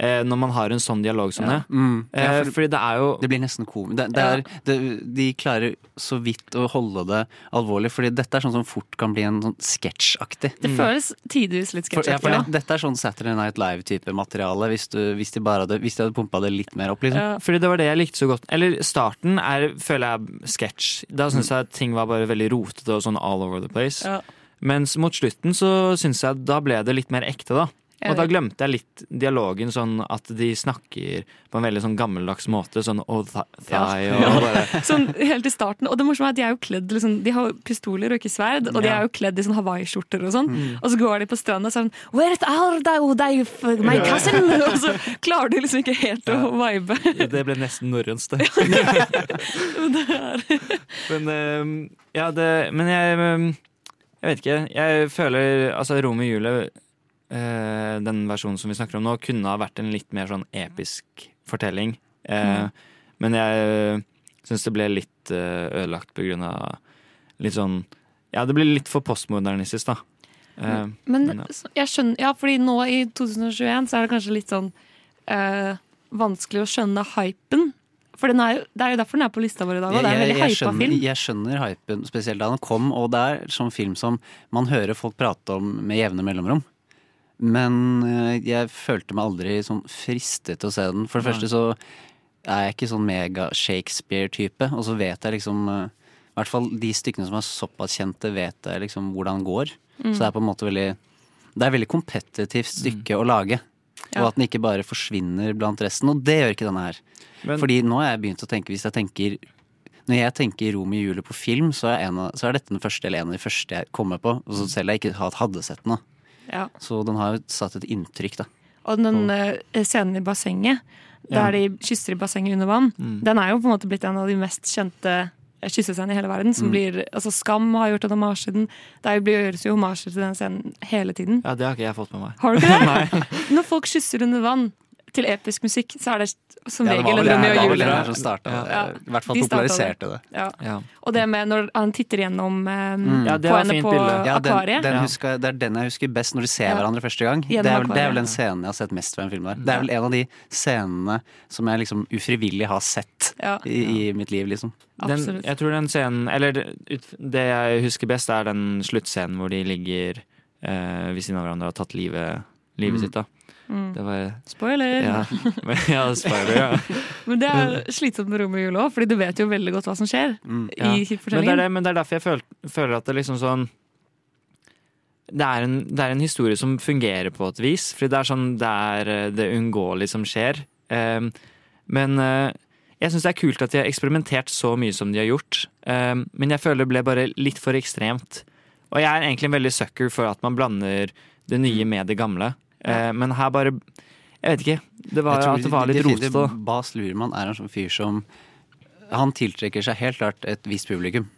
eh, når man har en sånn dialog som det. Mm. Ja, Eh, for- fordi det er jo Det blir nesten komisk. Det, det er, det, de klarer så vidt å holde det alvorlig, fordi dette er sånn som fort kan bli en sånn sketsjaktig. Det føles tidvis litt For, ja, for sketsjaktig. Dette er sånn Saturday Night Live-type materiale, hvis, du, hvis, de bare hadde, hvis de hadde pumpa det litt mer opp. liksom. Ja, fordi det var det jeg likte så godt. Eller starten er, føler jeg, sketsj. Da syns jeg at ting var bare veldig rotete og sånn all over the place. Ja. Mens mot slutten så syns jeg da ble det litt mer ekte, da. Og da glemte jeg litt dialogen, sånn at de snakker på en veldig sånn gammeldags måte. Sånn oh, th thigh og bare <laughs> Sånn helt i starten. Og det morsomme er at de er jo kledd liksom, De har pistoler og ikke sverd, og de er jo kledd i sånn hawaiiskjorter og sånn. Mm. Og så går de på stranda sånn Where are they, my cousin? <laughs> og så klarer de liksom ikke helt å vibe. <laughs> Det ble nesten norrønt, det. Men, ehm, ja, det, men jeg ehm, Jeg vet ikke. Jeg føler altså Romeo og Julie, eh, den versjonen som vi snakker om nå, kunne ha vært en litt mer sånn episk fortelling. Eh, Mm. Men jeg syns det ble litt eh, ødelagt på grunn av litt sånn Ja, det blir litt for postmodernistisk, da. Eh, Men ja. jeg skjønner Ja, fordi nå i 2021 så er det kanskje litt sånn eh, vanskelig å skjønne hypen. For den er jo, det er jo derfor den er på lista vår i dag. Og det er en veldig hypa skjønner, film. jeg skjønner hypen, spesielt da den kom, og det er sånn film som man hører folk prate om med jevne mellomrom. Men eh, jeg følte meg aldri sånn fristet til å se den. For det første så er jeg ikke sånn mega Shakespeare-type, og så vet jeg liksom eh, I hvert fall de stykkene som er såpass kjente, vet jeg liksom hvordan går. Mm. Så det er på en måte veldig Det er et veldig kompetitivt stykke å lage. Ja. Og at den ikke bare forsvinner blant resten. Og det gjør ikke denne her. Men- Fordi nå har jeg begynt å tenke Hvis jeg tenker Når jeg tenker Romeo og Julie på film, så er, en av, så er dette den første eller en av de første jeg kommer på. Og så selv jeg ikke hadde sett den. Ja. Så den har jo satt et inntrykk, da. Og den eh, scenen i bassenget, der de kysser i bassenget under vann, Mm. den er jo på en måte blitt en av de mest kjente kyssescenene i hele verden. Som Mm. blir, altså Skam har gjort en hommage til den. Det blir- gjøres jo hommage til den scenen hele tiden. ja, det har ikke jeg fått med meg. Har du ikke det? <laughs> Når folk kysser under vann til episk musikk, så er det som Ja, det regel var en Romeo det og var vel Julie. som startet. Ja. I hvert fall De populariserte det. Ja. Ja. Og det med når han titter gjennom eh, Mm. Ja, på var henne på bilde. Ja, den, akvariet. den husker, det er den jeg husker best når de ser Ja. hverandre første gang. Det er, vel, det er vel den scenen jeg har sett mest fra en film der. Det er vel en av de scenene som jeg liksom ufrivillig har sett Ja. i, i mitt liv, liksom. Den, jeg tror den scenen Eller det, det jeg husker best, er den sluttscenen hvor de ligger eh, ved siden av hverandre og har tatt livet, livet Mm. sitt. da Mm. Det var Spoiler! Ja, <laughs> men- ja spoiler, ja. Men det er slitsomt med Romeo og Julie òg, Fordi du vet jo veldig godt hva som skjer Mm. Ja. i Men det, er det, men det er derfor jeg føler, føler at det liksom sånn det er, en, det er en historie som fungerer på et vis. Fordi det er sånn det er eh, det uunngåelige som skjer. Um, men uh, jeg syns det er kult at de har eksperimentert så mye som de har gjort. Um, men jeg føler det ble bare litt for ekstremt. Og jeg er egentlig en veldig sucker for at man blander det nye med det gamle. Eh, men her bare Jeg vet ikke. Det var, at det var litt rotete. Bas Lurman er en sånn fyr som Han tiltrekker seg helt klart et visst publikum.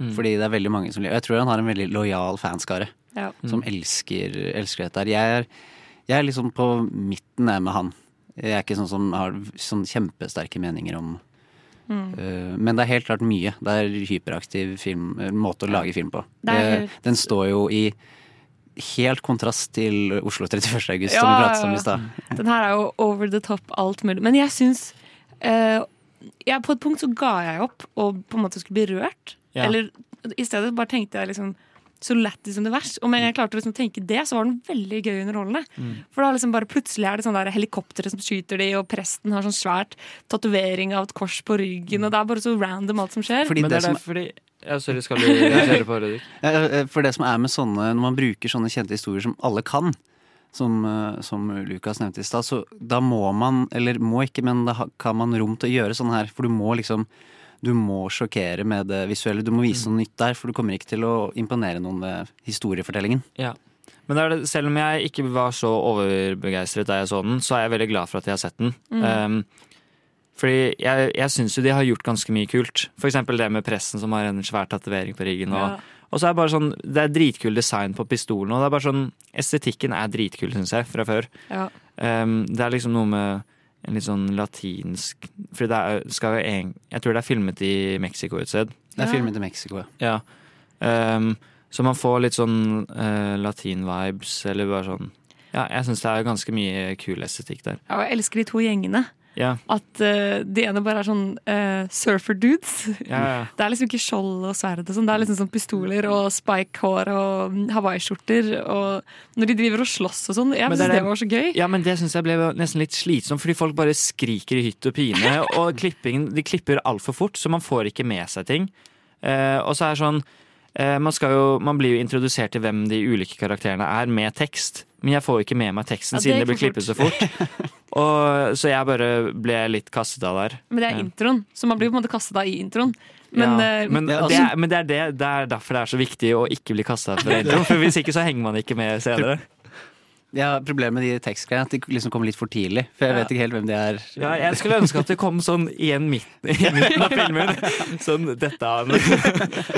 Mm. Fordi det er veldig mange som Jeg tror han har en veldig lojal fanskare. Ja. Som elsker, elsker dette her. Jeg er, jeg er liksom på midten jeg med han. Jeg er ikke sånn som har sånn kjempesterke meninger om Mm. øh, Men det er helt klart mye. Det er hyperaktiv film, måte å lage film på. Det er Eh, helt- Den står jo i helt kontrast til Oslo 31. august, Ja, som vi pratet om i stad. Den her er jo over the top alt mulig. Men jeg syns eh, jeg, På et punkt så ga jeg opp og på en måte skulle bli rørt. Ja. Eller i stedet bare tenkte jeg liksom så lættis som det vers. Og med en gang jeg klarte å liksom tenke det, så var den veldig gøy underholdende. Mm. For da liksom bare plutselig er det sånn helikoptre som skyter de, og presten har sånn svært tatovering av et kors på ryggen, og det er bare så random alt som skjer. Fordi Men det det er som- derfor ja, Sorry, skal du kjøre på, Rødik? <laughs> For det som er med sånne, når man bruker sånne kjente historier som alle kan, som, eh, som Lukas nevnte i stad, så da må man, eller må ikke, men da kan man rom til å gjøre sånn her. For du må liksom du må sjokkere med det visuelle. Du må vise noe nytt der, for du kommer ikke til å imponere noen med historiefortellingen. Ja. Men det er det, selv om jeg ikke var så overbegeistret da jeg så den, så er jeg veldig glad for at jeg har sett den. Mm. Um, fordi jeg, jeg syns jo de har gjort ganske mye kult. For eksempel det med pressen som har en svær tatovering på ryggen. Og, Ja. og så er det bare sånn Det er dritkul design på pistolen, og det er bare sånn Estetikken er dritkul, syns jeg, fra før. Ja. Um, det er liksom noe med en litt sånn latinsk For det er, skal jo en, Jeg tror det er filmet i Mexico et sted. Det er Ja. filmet i Mexico, ja. Ja. Um, så man får litt sånn uh, latin-vibes, eller bare sånn Ja, jeg syns det er ganske mye kul estetikk der. Ja, og jeg elsker de to gjengene. Ja. At uh, de ene bare er sånn uh, surfer-dudes. Ja, ja. <laughs> Det er liksom ikke skjold og sverd og sånn. Det er liksom sånn pistoler og spike-hår og hawaiiskjorter. Og når de driver og slåss og sånn. Jeg syns det det, var så gøy. Ja, men det syns jeg ble nesten litt slitsomt, fordi folk bare skriker i hytt og pine. <laughs> Og klippingen, de klipper altfor fort, så man får ikke med seg ting. Uh, og så er det sånn eh, man, skal jo, man blir jo introdusert til hvem de ulike karakterene er, med tekst. Men jeg får jo ikke med meg teksten Ja, det siden det blir klippet så fort. <laughs> Og, så jeg bare ble litt kastet av der. Men det er introen, så man blir på en måte kastet av i introen. Men, ja, eh, men, altså- det, er, men det, er det, det er derfor det er så viktig å ikke bli kasta for <laughs> introen. For hvis ikke så henger man ikke med senere. <laughs> Ja, Problemet med de tekstgreiene at de liksom kommer litt for tidlig. For jeg Ja. vet ikke helt hvem de er. Ja, jeg skulle ønske at det kom sånn igjen midten, i midten av filmen. Sånn dette er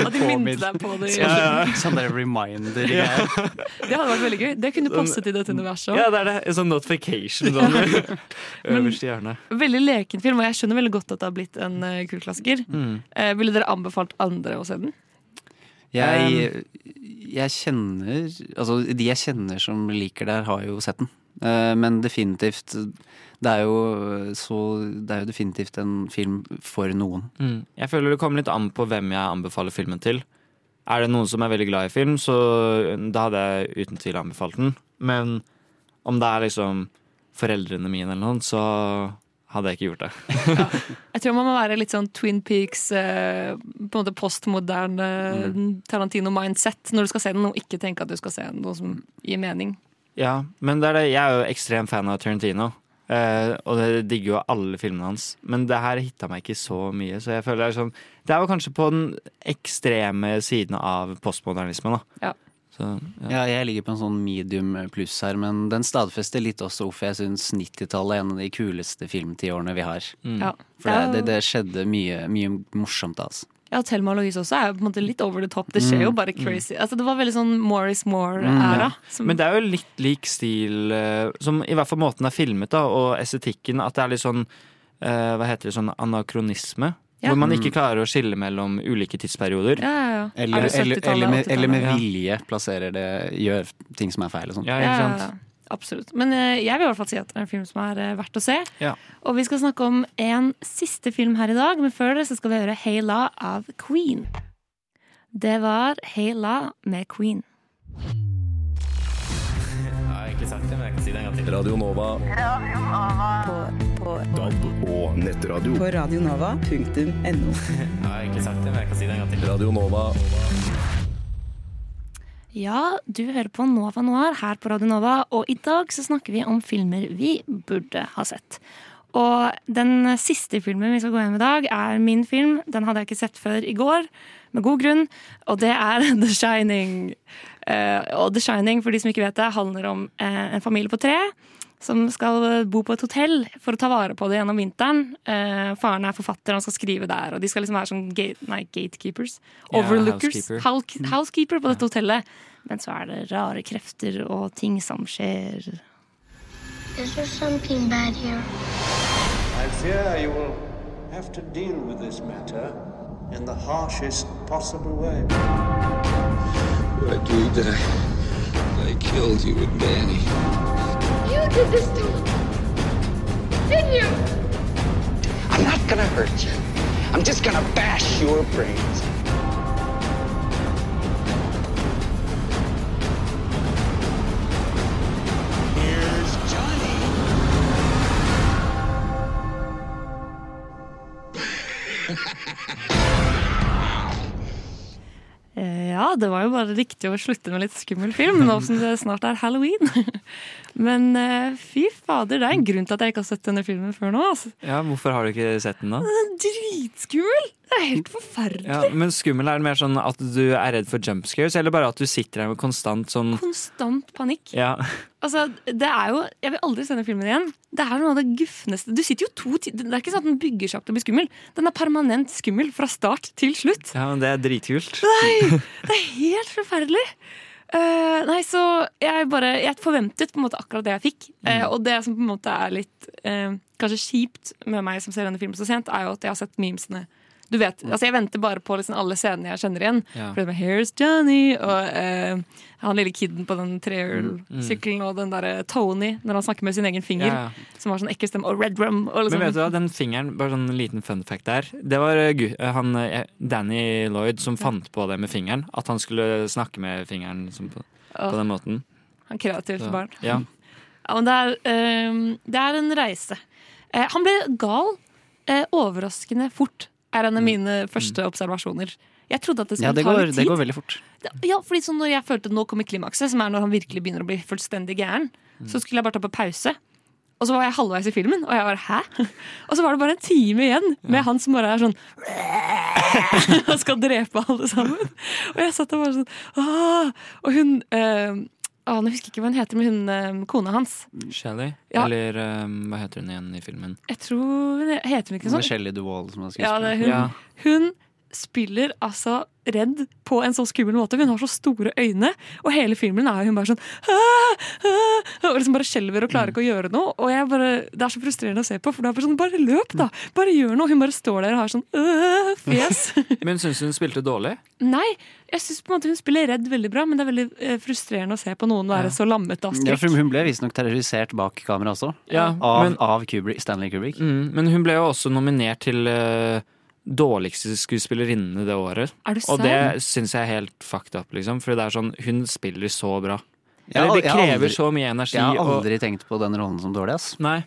At de minnet deg på det. Ja, ja. Sånn der reminder Ja. Det hadde vært veldig gøy. Det kunne passet i dette universet Ja, det er det. En sånn notification sånn <laughs> øverst i hjørnet. Veldig leken film, og jeg skjønner veldig godt at det har blitt en uh, kultklassiker. Mm. Eh, ville dere anbefalt andre å se den? Jeg, jeg kjenner Altså, de jeg kjenner som liker det her, har jo sett den. Eh, Men definitivt det er, jo så, det er jo definitivt en film for noen. Mm. Jeg føler det kommer litt an på hvem jeg anbefaler filmen til. Er det noen som er veldig glad i film, så da hadde jeg uten tvil anbefalt den. Men om det er liksom foreldrene mine eller noe, så hadde jeg ikke gjort det. <laughs> Jeg tror man må være litt sånn Twin Peaks, eh, på en måte postmoderne Tarantino-mindset når du skal se den, og ikke tenke at du skal se noe som gir mening. Ja, men det er det. jeg er jo ekstrem fan av Tarantino. eh, og det digger jo alle filmene hans. Men det her hitta meg ikke så mye. Så jeg føler det er sånn Det er jo kanskje på den ekstreme siden av postmodernismen, da. Ja. Så, Ja, jeg ligger på en sånn medium pluss her, men den stadfester litt også hvorfor jeg syns 90-tallet er en av de kuleste filmtiårene vi har. Mm. Ja. For det, det, det skjedde mye, mye morsomt da, altså. Ja, Thelma og Louise også er jo på en måte litt over the top. Det skjer jo Mm. bare crazy. Altså, det var veldig sånn Morris Moore-æra. Mm. Men det er jo litt lik stil, eh, som i hvert fall måten er filmet da, og estetikken. At det er litt sånn eh, hva heter det, sånn anakronisme. Ja. Hvor man Mm. ikke klarer å skille mellom ulike tidsperioder. Ja, ja, ja. Eller, Er eller, eller, med, eller med vilje plasserer det Gjør ting som er feil og sånn. Ja, Ja, ja, ja. Absolutt. Men eh, jeg vil i hvert fall si at det er en film som er eh, verdt å se. Ja. Og vi skal snakke om en siste film her i dag, men før det så skal vi høre Hey La av Queen. Det var Hey La med Queen. Jeg har egentlig sagt det, men jeg kan si det en gang til. Radio Nova. DAB og nettradio. På radionova.no. <laughs> Jeg har egentlig sagt det, men jeg kan si det en gang til. Radio Nova. Ja, du hører på Nova Noir her på Radio Nova, og i dag så snakker vi om filmer vi burde ha sett. Og den siste filmen vi skal gå gjennom i dag, er min film. Den hadde jeg ikke sett før i går, med god grunn, og det er <laughs> The Shining. Eh, og The Shining, for de som ikke vet det, handler om eh, en familie på tre som skal bo på et hotell for å ta vare på det gjennom vinteren. Eh, faren er forfatter, han skal skrive der, og de skal liksom være sånn gate, nei, gatekeepers. Ja, Overlookers. housekeeper. Housekeeper på dette hotellet. Men så er det rare krefter og ting som skjer. Is there something bad here? I fear you will have to deal with this matter in the harshest possible way. I agreed that I, I killed you and Danny. You did this to me. Didn't you? I'm not gonna hurt you. I'm just gonna bash your brains. Here's Johnny. <laughs> Ja, det var jo bare riktig å slutte med litt skummel film, nå som det snart er halloween. <laughs> Men uh, fy fader, det er en grunn til at jeg ikke har sett denne filmen før nå. Altså. Ja, Hvorfor har du ikke sett den, da? Den er dritskummel! Det er helt forferdelig. Ja, men skummel er det mer sånn at du er redd for jump scares, eller bare at du sitter her med konstant sånn Konstant panikk. Ja. Altså, det er jo, Jeg vil aldri se den filmen igjen. Det er noe av det gufneste Du sitter jo to Det er ikke sånn at den bygger seg opp til å bli skummel. Den er permanent skummel fra start til slutt. ja, men det er dritkult. Nei! <laughs> Det er helt forferdelig. Eh, nei, så jeg bare Jeg forventet på en måte akkurat det jeg fikk. Eh, og det som på en måte er litt uh, kanskje kjipt med meg som ser denne filmen så sent, er jo at jeg har sett memesene. Du vet, altså Jeg venter bare på liksom alle scenene jeg kjenner igjen. Ja. For det med Here's Johnny og eh, han lille kiden på den trehjulssykkelen og den derre Tony når han snakker med sin egen finger. Ja, ja. Som har sånn ekkel stemme. Og Red Rum. Og liksom. Men vet du hva, den fingeren, bare sånn liten fun fact der Det var eh, eh, han, eh, Danny Lloyd som fant på det med fingeren. At han skulle snakke med fingeren liksom, på, på den måten. Han kreativt barn. Ja. <laughs> Ja, men det er, ehm, det er en reise. Eh, han ble gal eh, overraskende fort, er en av mine første observasjoner. Jeg trodde at det Ja, skulle det ta går, litt det går veldig fort. Ja, fordi sånn når jeg følte at nå kommer klimakset, som er når han virkelig begynner å bli fullstendig gæren, Mm. så skulle jeg bare ta på pause. Og så var jeg halvveis i filmen, og jeg var hæ? <laughs> Og så var det bare en time igjen med han som bare er sånn <laughs> og skal drepe alle sammen. Og jeg satt der bare sånn Åh! Og hun eh, å, Nå husker jeg ikke hva hun heter, men hun eh, kona hans. Shelly? Ja. Eller um, hva heter hun igjen i filmen? Jeg tror hun Heter hun ikke sånn? Shelly Duval som er Ja, det er hun. Ja. Hun spiller altså redd på en så skummel måte. Hun har så store øyne, og hele filmen er hun bare sånn «Ah, ah», Og liksom bare skjelver og klarer ikke å gjøre noe. Og jeg bare, Det er så frustrerende å se på, for det er bare sånn Bare løp, da! Bare gjør noe! Hun bare står der og har sånn fjes. <laughs> Men syns du hun spilte dårlig? Nei, jeg syns hun spiller redd veldig bra, men det er veldig eh, frustrerende å se på noen være så lammet av Ja, skrekk. Ja, Hun ble visstnok terrorisert bak kamera også. Ja, av, men- av Kubrick, Stanley Kubrick. Mm, men hun ble jo også nominert til eh, dårligste skuespillerinnene det året. Er Og det syns jeg er helt fucked up, liksom. For det er sånn, hun spiller så bra. Eller det krever aldri- så mye energi. Jeg har og- aldri tenkt på den rollen som dårlig. ass. Nei.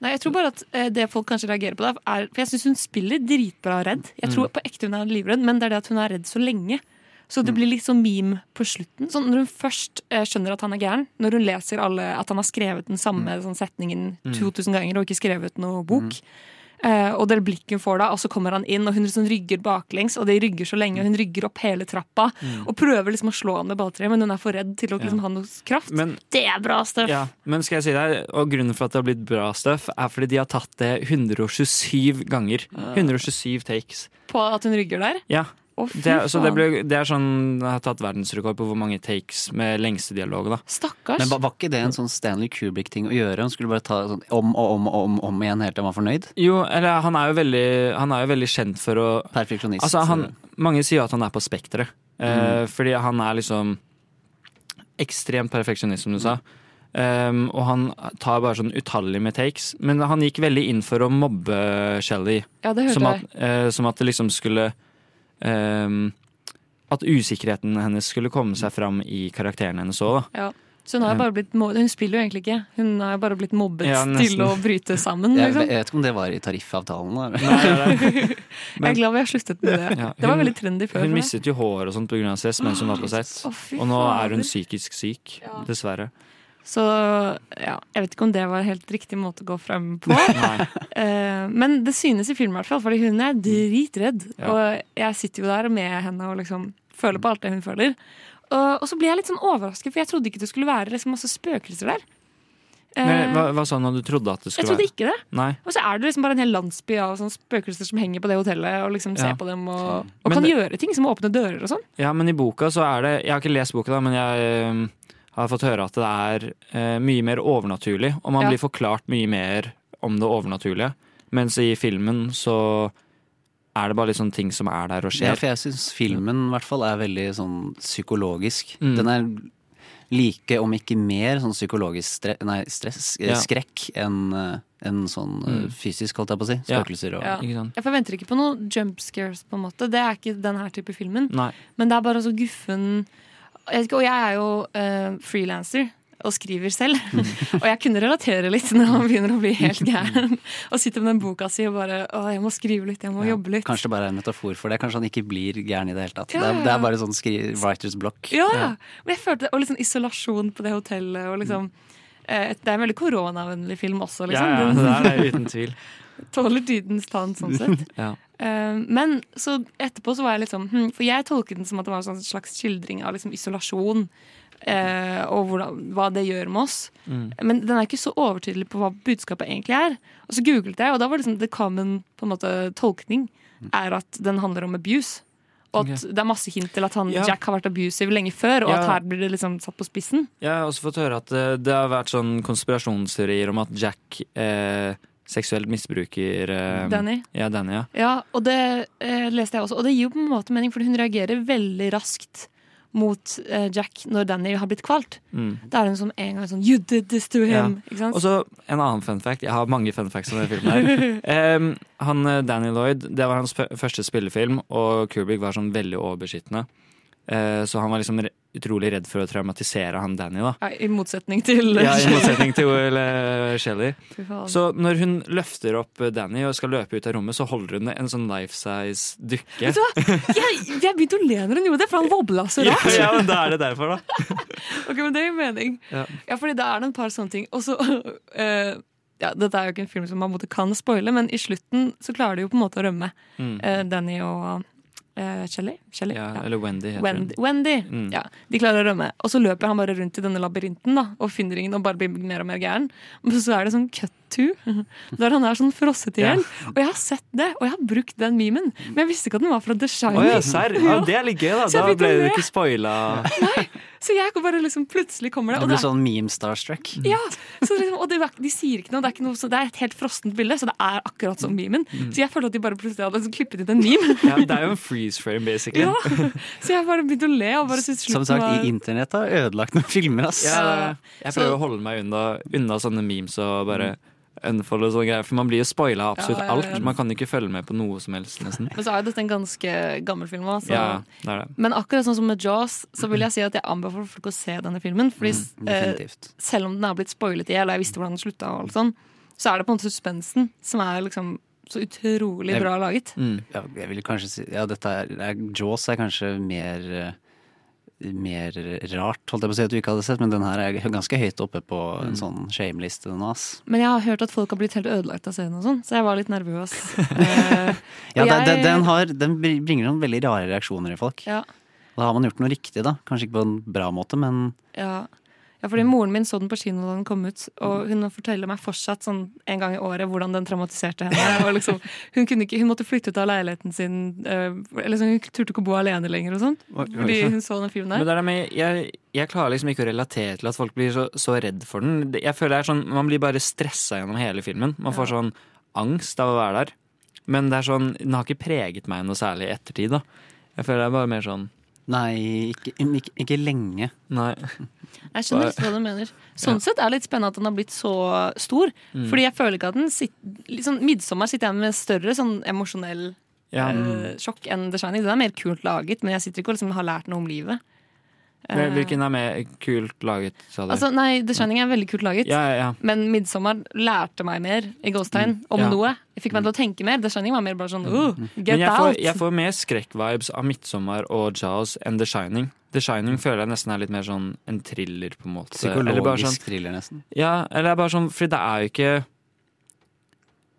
Nei, jeg tror bare at eh, det folk kanskje reagerer på, det er For jeg syns hun spiller dritbra redd. Jeg tror Mm. på ekte hun er livredd, men det er det at hun er redd så lenge. Så det blir litt sånn meme på slutten. Sånn når hun først eh, skjønner at han er gæren, når hun leser alle, at han har skrevet den samme sånn, setningen Mm. 2000 ganger og ikke skrevet noe bok. Eh, og det blikket hun får da, og så kommer han inn, og hun liksom rygger baklengs, og de rygger så lenge, og hun rygger opp hele trappa, Mm. og prøver liksom å slå han med balltreet, men hun er for redd til å liksom, Ja. ha noe kraft. Men- det er bra stuff! Ja, men skal jeg si deg, og grunnen for at det har blitt bra stuff, er fordi de har tatt det 127 ganger. 127 takes. På at hun rygger der. Ja. Fy Det, så det, ble, det er sånn Jeg har tatt verdensrekord på hvor mange takes med lengste dialog. da Stakkars. Men var, var ikke det en sånn Stanley Kubrick-ting å gjøre? Han skulle bare ta sånn om og om og om, om igjen helt til han var fornøyd? Jo, eller han er jo veldig, han er jo veldig kjent for å Perfeksjonist. Altså, han, mange sier at han er på spekteret. Eh, Mm. fordi han er liksom ekstremt perfeksjonist, som du sa. Um, og han tar bare sånn utallige med takes. Men han gikk veldig inn for å mobbe Shelly. Ja, som, at, eh, som at det liksom skulle At usikkerheten hennes skulle komme seg fram i karakteren hennes òg. Ja. Så hun, har bare blitt, hun spiller jo egentlig ikke. Hun har bare blitt mobbet Ja, til å bryte sammen. Liksom. jeg vet ikke om det var i tariffavtalen. Da. <laughs> jeg er glad vi har sluttet med det. Ja, det var veldig trendy før. Hun mistet jo hår og sånt pga. stress mens hun var på <gasps> sett. Oh, og nå er hun psykisk syk, dessverre. Så ja, jeg vet ikke om det var helt riktig måte å gå frem på. <laughs> Eh, men det synes i filmen, i hvert fall, fordi hun er dritredd. Ja. Og jeg sitter jo der med henne og liksom føler på alt det hun føler. Og, og så blir jeg litt sånn overrasket, for jeg trodde ikke det skulle være liksom masse spøkelser der. Eh, Men, hva, hva sa du når du trodde at det skulle være? jeg trodde være? ikke det. Nei. Og så er det liksom bare en hel landsby av sånne spøkelser som henger på det hotellet og liksom ser Ja. på dem og, og kan det- gjøre ting, som å åpne dører og sånn. Ja, men i boka så er det Jeg har ikke lest boka, da, men jeg øhm, har fått høre at det er øh, mye mer overnaturlig. Og man Ja. blir forklart mye mer om det overnaturlige. Mens i filmen så er det bare liksom ting som er der og Ja, skjer. for jeg syns filmen i hvert fall er veldig sånn psykologisk. Mm. Den er like, om ikke mer, sånn psykologisk stre nei, stress, eh, Ja. skrekk enn en sånn eh, Mm. fysisk, holdt jeg på å si. Ja. Spøkelser og Ja. Jeg forventer ikke på noe jump scares, på en måte. Det er ikke den her type filmen. Nei. Men det er bare så guffen jeg vet ikke, Og jeg er jo uh, frilanser og skriver selv. <laughs> og jeg kunne relatere litt når man begynner å bli helt gæren. <laughs> og sitter med den boka si og bare Å, jeg må skrive litt, jeg må jobbe litt. Kanskje det bare er en metafor for det. Kanskje han ikke blir gæren i det hele tatt. Ja, Det, er, det er bare sånn skri writers block. Ja, Men jeg følte, Og litt sånn isolasjon på det hotellet. Og liksom, mm. det er en veldig koronavennlig film også, liksom. Ja, ja, det er det, uten <laughs> tvil. Tåler tidens tann, sånn <laughs> sett. Ja. Eh, men så etterpå så var jeg liksom hm, For jeg tolket den som at det var en sånn slags skildring av liksom isolasjon. eh, og hvordan, hva det gjør med oss. Mm. Men den er ikke så overtydelig på hva budskapet egentlig er. Og så googlet jeg, og da var det liksom the common på en måte, tolkning er at den handler om abuse. Og at okay. det er masse hint til at han, Ja. Jack har vært abusive lenge før, og Ja. at her blir det liksom satt på spissen. Jeg har også fått høre at det, det har vært sånn konspirasjonsteorier om at Jack eh, seksuelt misbruker eh, Danny? Ja, Danny, ja. Ja, og det eh, leste jeg også. Og det gir jo på en måte mening, for hun reagerer veldig raskt mot eh, Jack når Danny har blitt kvalt. Mm. Da er hun som en gang sånn You did this to him! Ja. Ikke sant? Og så en annen fun fact. Jeg har mange fun facts om denne filmen. her <laughs> um, han, eh, Danny Lloyd, Det var hans første spillefilm, og Kubrick var sånn veldig overbeskyttende. Eh, så han var liksom utrolig redd for å traumatisere han Danny. da Ja, I motsetning til ja, I motsetning til uh, Shelly. <laughs> Så når hun løfter opp eh, Danny og skal løpe ut av rommet, så holder hun en sånn life size dukke. Vet du hva? Jeg, jeg begynte å le når hun gjorde det, for han vobla så rart. ja, men da er det derfor, da. <laughs> Ok, men Det gir mening. Ja. Ja, fordi da er det en par sånne ting. Og så uh, <laughs> ja, Dette er jo ikke en film som man kan spoile, men i slutten så klarer de jo på en måte å rømme. Mm. uh, Danny og Shelly? Shelly? Ja, eller Wendy heter Wendy. hun. Wendy. Mm. Ja, De klarer å rømme. Og så løper han bare rundt i denne labyrinten da, og finner ingen og bare blir mer og mer gæren. Men så er det sånn cut to, der han er sånn frosset i hjel. Og jeg har sett det, og jeg har brukt den memen, men jeg visste ikke at den var fra The Shining. Shining. ja? Ja, det er litt gøy, da. Så Da ble å du ikke spoila. <laughs> Så jeg bare liksom plutselig kommer det. Og det blir sånn meme-starstruck. Ja, så liksom, og det, De sier ikke noe, det er, ikke noe så det er et helt frossent bilde, så det er akkurat som memen. Så jeg følte at de bare plutselig hadde liksom klippet inn en meme. <laughs> Ja, det er jo en freeze frame, basically. Ja, Så jeg bare begynte å le. Og bare synes Som sagt, var i internett har ødelagt noen filmer, ass. Ja, jeg prøver å holde meg unna, unna sånne memes og bare unfollow og sånne greier. For man blir jo spoila av absolutt Ja, ja, ja. alt. Man kan ikke følge med på noe som helst, nesten. Men så er jo dette en ganske gammel film òg. Ja, det det. Men akkurat sånn som med Jaws, så vil jeg si at jeg anbefaler folk å se denne filmen. Fordi Mm, eh, selv om den er blitt spoilet i hjel, og jeg visste hvordan den slutta, og alt sånn, så er det på en måte suspensen som er liksom så utrolig Jeg- bra laget. Ja, jeg vil kanskje si Ja, dette er, er Jaws er kanskje mer eh, mer rart, holdt jeg på å si at du ikke hadde sett, men den her er ganske høyt oppe på en sånn shame-liste. Men jeg har hørt at folk har blitt helt ødelagt av serien, og sånn, så jeg var litt nervøs. <laughs> Eh, Ja, jeg... den, den, den, har, den bringer noen veldig rare reaksjoner i folk. Ja. Da har man gjort noe riktig, da. Kanskje ikke på en bra måte, men Ja. Ja, fordi moren min så den på kino da den kom ut, og hun forteller meg fortsatt sånn en gang i året hvordan den traumatiserte henne. <laughs> Liksom, hun, kunne ikke, hun måtte flytte ut av leiligheten sin, eh, eller sånn, hun turte ikke å bo alene lenger og sånt. Fordi hun så den filmen Men der. er det med, jeg, jeg klarer liksom ikke å relatere til at folk blir så, så redd for den. Jeg føler det er sånn, Man blir bare stressa gjennom hele filmen. Man får sånn angst av å være der. Men det er sånn, den har ikke preget meg noe særlig i ettertid. da Jeg føler det er bare mer sånn Nei, ikke, ikke, ikke lenge. Nei. Jeg skjønner litt hva du mener. Sånn sett er det litt spennende at den har blitt så stor. Mm. Fordi jeg føler ikke at den sitter, liksom, Midtsommer sitter jeg med større sånn emosjonell Ja. eh, sjokk enn The Shining. Den er mer kult laget, men jeg sitter ikke og liksom har lært noe om livet. Eh, Hvilken er mer kult laget, sa du? Altså, nei, The Shining er veldig kult laget. Ja, ja, ja. Men 'Midtsommer' lærte meg mer i Ghosttegn om Ja. noe. Jeg fikk meg til å tenke mer. The Shining var mer bare sånn uh, get Men jeg out. får, jeg får mer skrekkvibes av 'Midtsommer' og 'Jaws' enn 'The Shining'. 'The Shining' føler jeg nesten er litt mer sånn en thriller, på en måte. Psykologisk sånn- thriller, nesten. Ja, eller er bare sånn, fordi det er jo ikke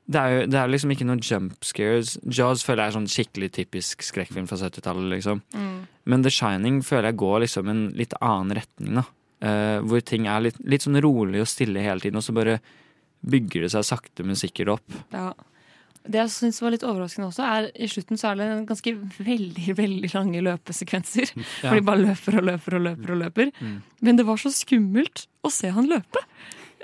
det er jo det er liksom ikke noen jump scares. Jaws føler jeg er sånn skikkelig typisk skrekkfilm fra 70-tallet. liksom. Mm. Men The Shining føler jeg går liksom en litt annen retning. da. Uh, hvor ting er litt, litt sånn rolig og stille hele tiden, og så bare bygger det seg sakte, men sikkert opp. Ja. Det jeg syns var litt overraskende også, er i slutten så er det ganske veldig <laughs> veldig lange løpesekvenser. <laughs> Ja. Hvor de bare løper og løper og løper og løper. Mm. Men det var så skummelt å se han løpe.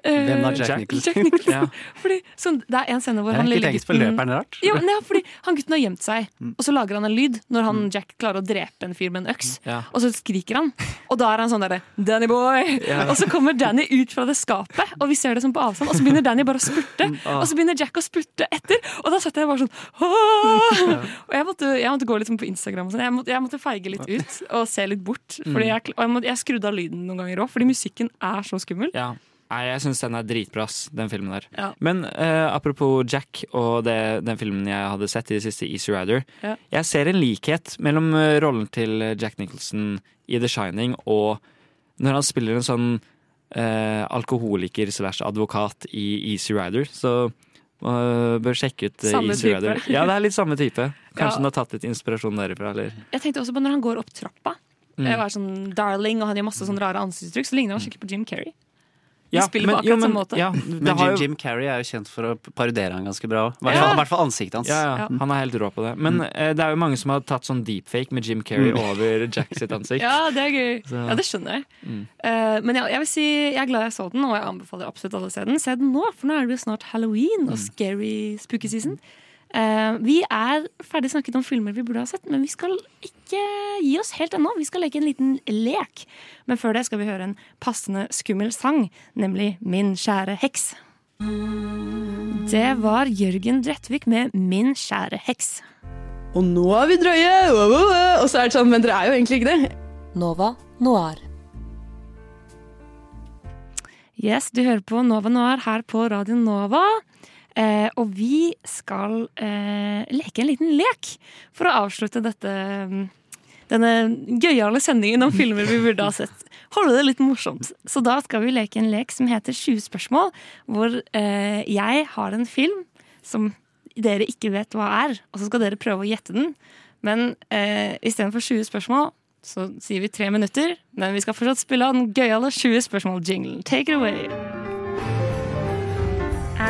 Eh, Hvem er Jack Nicholson? Jack Nicholson. <laughs> Ja. Fordi, sånn, det er en scene hvor han lille gutten- løperen rart. Jo, ja, fordi han gutten har gjemt seg, Mm. og så lager han en lyd når han Jack klarer å drepe en fyr med en øks. Ja. Og så skriker han, og da er han sånn derre 'Danny boy!' Ja. Og så kommer Danny ut fra det skapet, og vi ser det som på avstand, og så begynner Danny bare å spurte. Og så begynner Jack å spurte etter, og da satt jeg bare sånn Åh! Og jeg måtte, jeg måtte gå litt sånn på Instagram og sånn. Jeg, måtte- jeg måtte feige litt ut og se litt bort. Fordi Mm. jeg, og jeg, måtte, jeg skrudde av lyden noen ganger òg, fordi musikken er så skummel. Ja. Nei, jeg syns den er dritbra, ass, den filmen der. Ja. Men uh, apropos Jack og det, den filmen jeg hadde sett i det siste, Easy Rider. Ja. Jeg ser en likhet mellom eh, rollen til Jack Nicholson i The Shining og når han spiller en sånn uh, alkoholiker slash advokat i Easy Rider. Så uh, bør sjekke ut Samme Easy type. Rider. Ja, det er litt samme type. Kanskje Ja. han har tatt litt inspirasjon derifra. Eller? Jeg tenkte også på når han går opp trappa. Mm. Jeg var sånn darling, og han gjør masse sånne rare ansiktsuttrykk. Så ligner han skikkelig på Jim Carrey. De spiller men- på akkurat samme måte. ja, Men Jim, jo- Jim Carrey er jo kjent for å parodiere han ganske bra. I hvert fall, i hvert fall ansiktet hans. Ja, ja, han er helt rå på det. Men eh, det er jo mange som har tatt sånn deepfake med Jim Carrey Mm. over Jack sitt ansikt. <laughs> Ja, det er gøy. Så- Ja, det skjønner jeg. Mm. Uh, men ja, jeg vil si jeg er glad jeg så den, og jeg anbefaler absolutt alle å se den. Se den nå, for nå er det jo snart halloween Mm. og scary spooky season. Eh, vi er ferdig snakket om filmer vi burde ha sett, men vi skal ikke gi oss helt ennå. Vi skal leke en liten lek. Men før det skal vi høre en passende skummel sang, nemlig Min kjære heks. Det var Jørgen Drettvik med Min kjære heks. Og nå er vi drøye! Og så er det sånn, men dere er jo egentlig ikke det. Nova Noir. Yes, du hører på Nova Noir her på Radio Nova. Eh, og vi skal eh, leke en liten lek for å avslutte dette mm, denne gøyale sendingen om <laughs> filmer vi burde ha sett. Holde det litt morsomt. Så da skal vi leke en lek som heter 20 spørsmål, hvor eh, jeg har en film som dere ikke vet hva er, og så skal dere prøve å gjette den. Men eh, istedenfor 20 spørsmål så sier vi tre minutter, men vi skal fortsatt spille av den gøyale 20 spørsmål-jinglen. Take it away!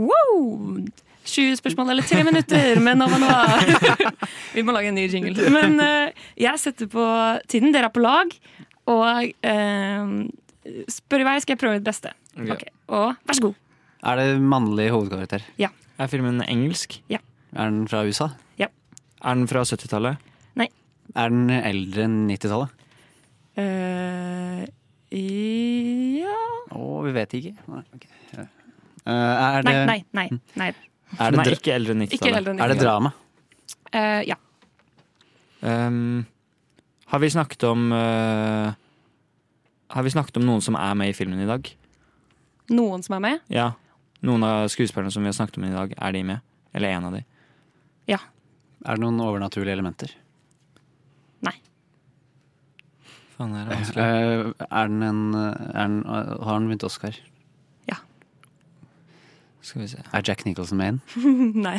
Wow! 20 spørsmål eller tre minutter med Nova Noir. <laughs> Vi må lage en ny jingle. Men uh, jeg setter på tiden. Dere er på lag. Og uh, spør i vei skal jeg prøve mitt beste. Ok. Okay. Og vær så god. Er det mannlig hovedkarakter? Ja. Er filmen engelsk? Ja. Er den fra USA? Ja. Er den fra 70-tallet? Nei. Er den eldre enn 90-tallet? Uh, ja Å, vi vet ikke. Nei, ok. Eh, er det, Nei, nei, nei. nei. Er det, Nei, ikke eldre enn 90-tallet. Ikke eldre enn er det drama? Uh, ja. Um, har vi snakket om uh, Har vi snakket om noen som er med i filmen i dag? Noen som er med? Ja. Noen av skuespillerne som vi har snakket om i dag, er de med? Eller en av de? Ja. Er det noen overnaturlige elementer? Nei. Faen, er det vanskelig? Uh, er den en er den, Har den vunnet Oscar? Skal vi se. Er Jack Nicholson med inn? <laughs> nei.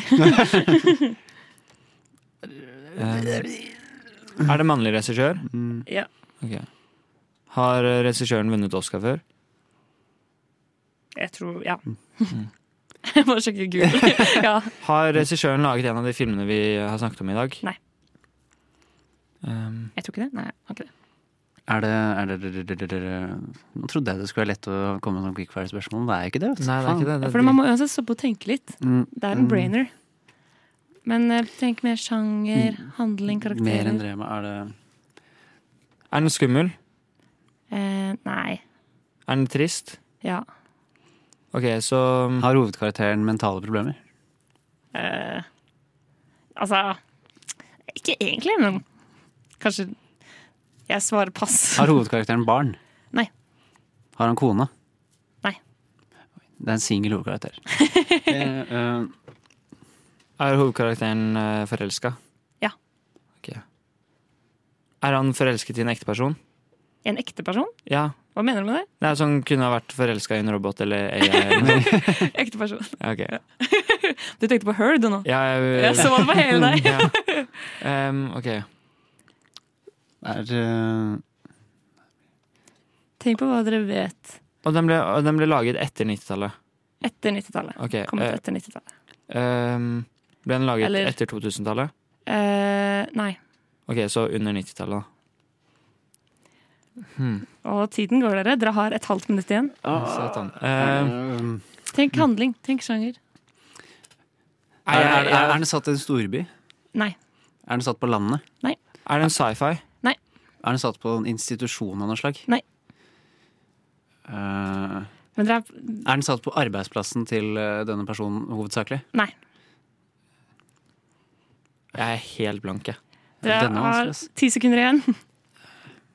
Um, er det mannlig regissør? ja. Okay. Har eh, regissøren vunnet Oscar før? Jeg tror Ja. <laughs> Jeg må sjekke Google. <laughs> ja. Har regissøren laget en av de filmene vi har snakket om i dag? Nei. Um, Jeg tror ikke det. Nei, jeg har ikke det. Er det, er det, det, det, det, det Nå trodde jeg det skulle være lett å komme med sånn quickfire-spørsmål, men det er ikke det. Nei, det er ikke det. Ja, for man må uansett stoppe og tenke litt. Mm, Det er en mm, brainer. Men eh, tenk mer sjanger, handling, karakterer. Mer enn drama. Er det er den skummel? Eh, nei. Er den trist? Ja. Ok, så Har hovedkarakteren mentale problemer? Eh, altså Ikke egentlig, men kanskje jeg svarer pass. Har hovedkarakteren barn? Nei. Har han kone? Nei. Det er en singel hovedkarakter. <laughs> Eh, eh, Er hovedkarakteren uh, forelska? Ja. Ok. Er han forelsket i en ekte person? En ekte person? Ja. Hva mener du med det? Det er sånn kunne ha vært forelska i en robot eller AI. Eller <laughs> Ekte person. Ja, ok. Du tenkte på her, du nå? Ja, jeg, Jeg så det på hele deg. Ja. <laughs> Um, ok. Er eh, Tenk på hva dere vet Og den ble, og den ble laget etter 90-tallet. etter 90-tallet. Okay, Kommet uh, etter 90-tallet. Uh, ble den laget Eller- etter 2000-tallet? Uh, nei. Ok, så under 90-tallet, da. Hmm. Og tiden går, dere. Dere har et halvt minutt igjen. Satan. Eh, Tenk handling. Tenk sjanger. er, er, er, er den satt i en storby? Nei. Er den satt på landet? Nei. er det en sci-fi? Er den satt på en institusjon av noe slag? Nei. Eh, Men dere er er den satt på arbeidsplassen til eh, denne personen hovedsakelig? Nei. Jeg er helt blank, jeg. Dere Denne er har vanskelig, ass. ti sekunder igjen.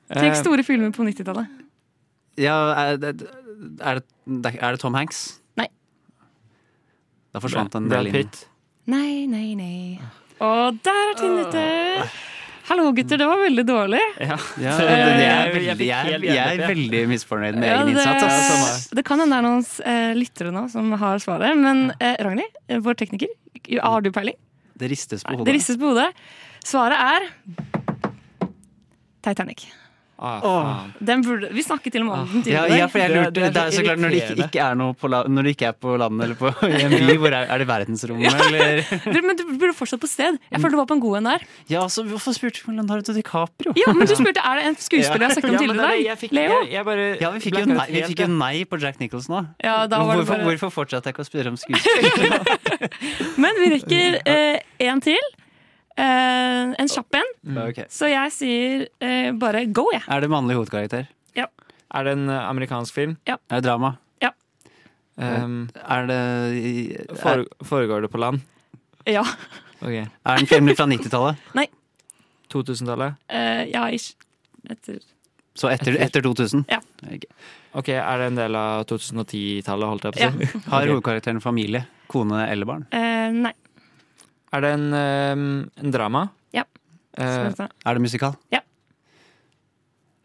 Tenk Eh, store filmer på 90-tallet. Ja, er det, er, det, er det Tom Hanks? Nei. Da forsvant den Brad del inn. Pitt. Nei, nei, nei. Og der er tiden ute! Hallo, gutter. Det var veldig dårlig. Ja. Ja, det, det er jeg veldig, jeg, er, jeg er veldig misfornøyd med Ja, egen innsats. Altså. det, kan hende det er noen eh, lyttere nå som har svaret. Men eh, Ragnhild, eh, vår tekniker, har du peiling? Det ristes på Det ristes på hodet. Svaret er Titanic. Ah. Den burde, vi snakket til og med om den tidligere. ja, for jeg Det- lurte, det er det så er så klart Når det ikke, ikke er noe på la, Når det ikke er på landet eller på, i en by, hvor er, er det verdensrommet, eller? <laughs> <laughs> Men du burde fortsatt på sted. Jeg følte du var på en god en der. Ja, altså, hvorfor spurte du Leonardo DiCaprio? Ja, men du <laughs> spurte er det en skuespiller jeg har snakket om Ja, tidligere er i dag. Leo? Jeg, jeg bare Ja, vi fikk jo nei, vi fikk jo nei på Jack Nicholson òg. Ja, da var hvorfor, bare- hvorfor fortsatte jeg ikke å spørre om skuespillere? Men vi rekker én til. Eh, en kjapp en. Ok. Så jeg sier uh, bare go, jeg. Er det mannlig hovedkarakter? Ja. Er det en eh, amerikansk film? Ja. Er det drama? Ja. Um, Er det er, fore, foregår det på land? Ja. Ok. er det en film fra 90-tallet? <laughs> Nei. 2000-tallet? Uh, ja, ish. Etter Så etter, etter 2000? Ja. Ok. Ok, Er det en del av 2010-tallet, holdt jeg på å si? Har hovedkarakteren familie? Kone eller barn? eh, Nei. Er det en, um, en drama? Ja. Eh. Er det musikal? Ja.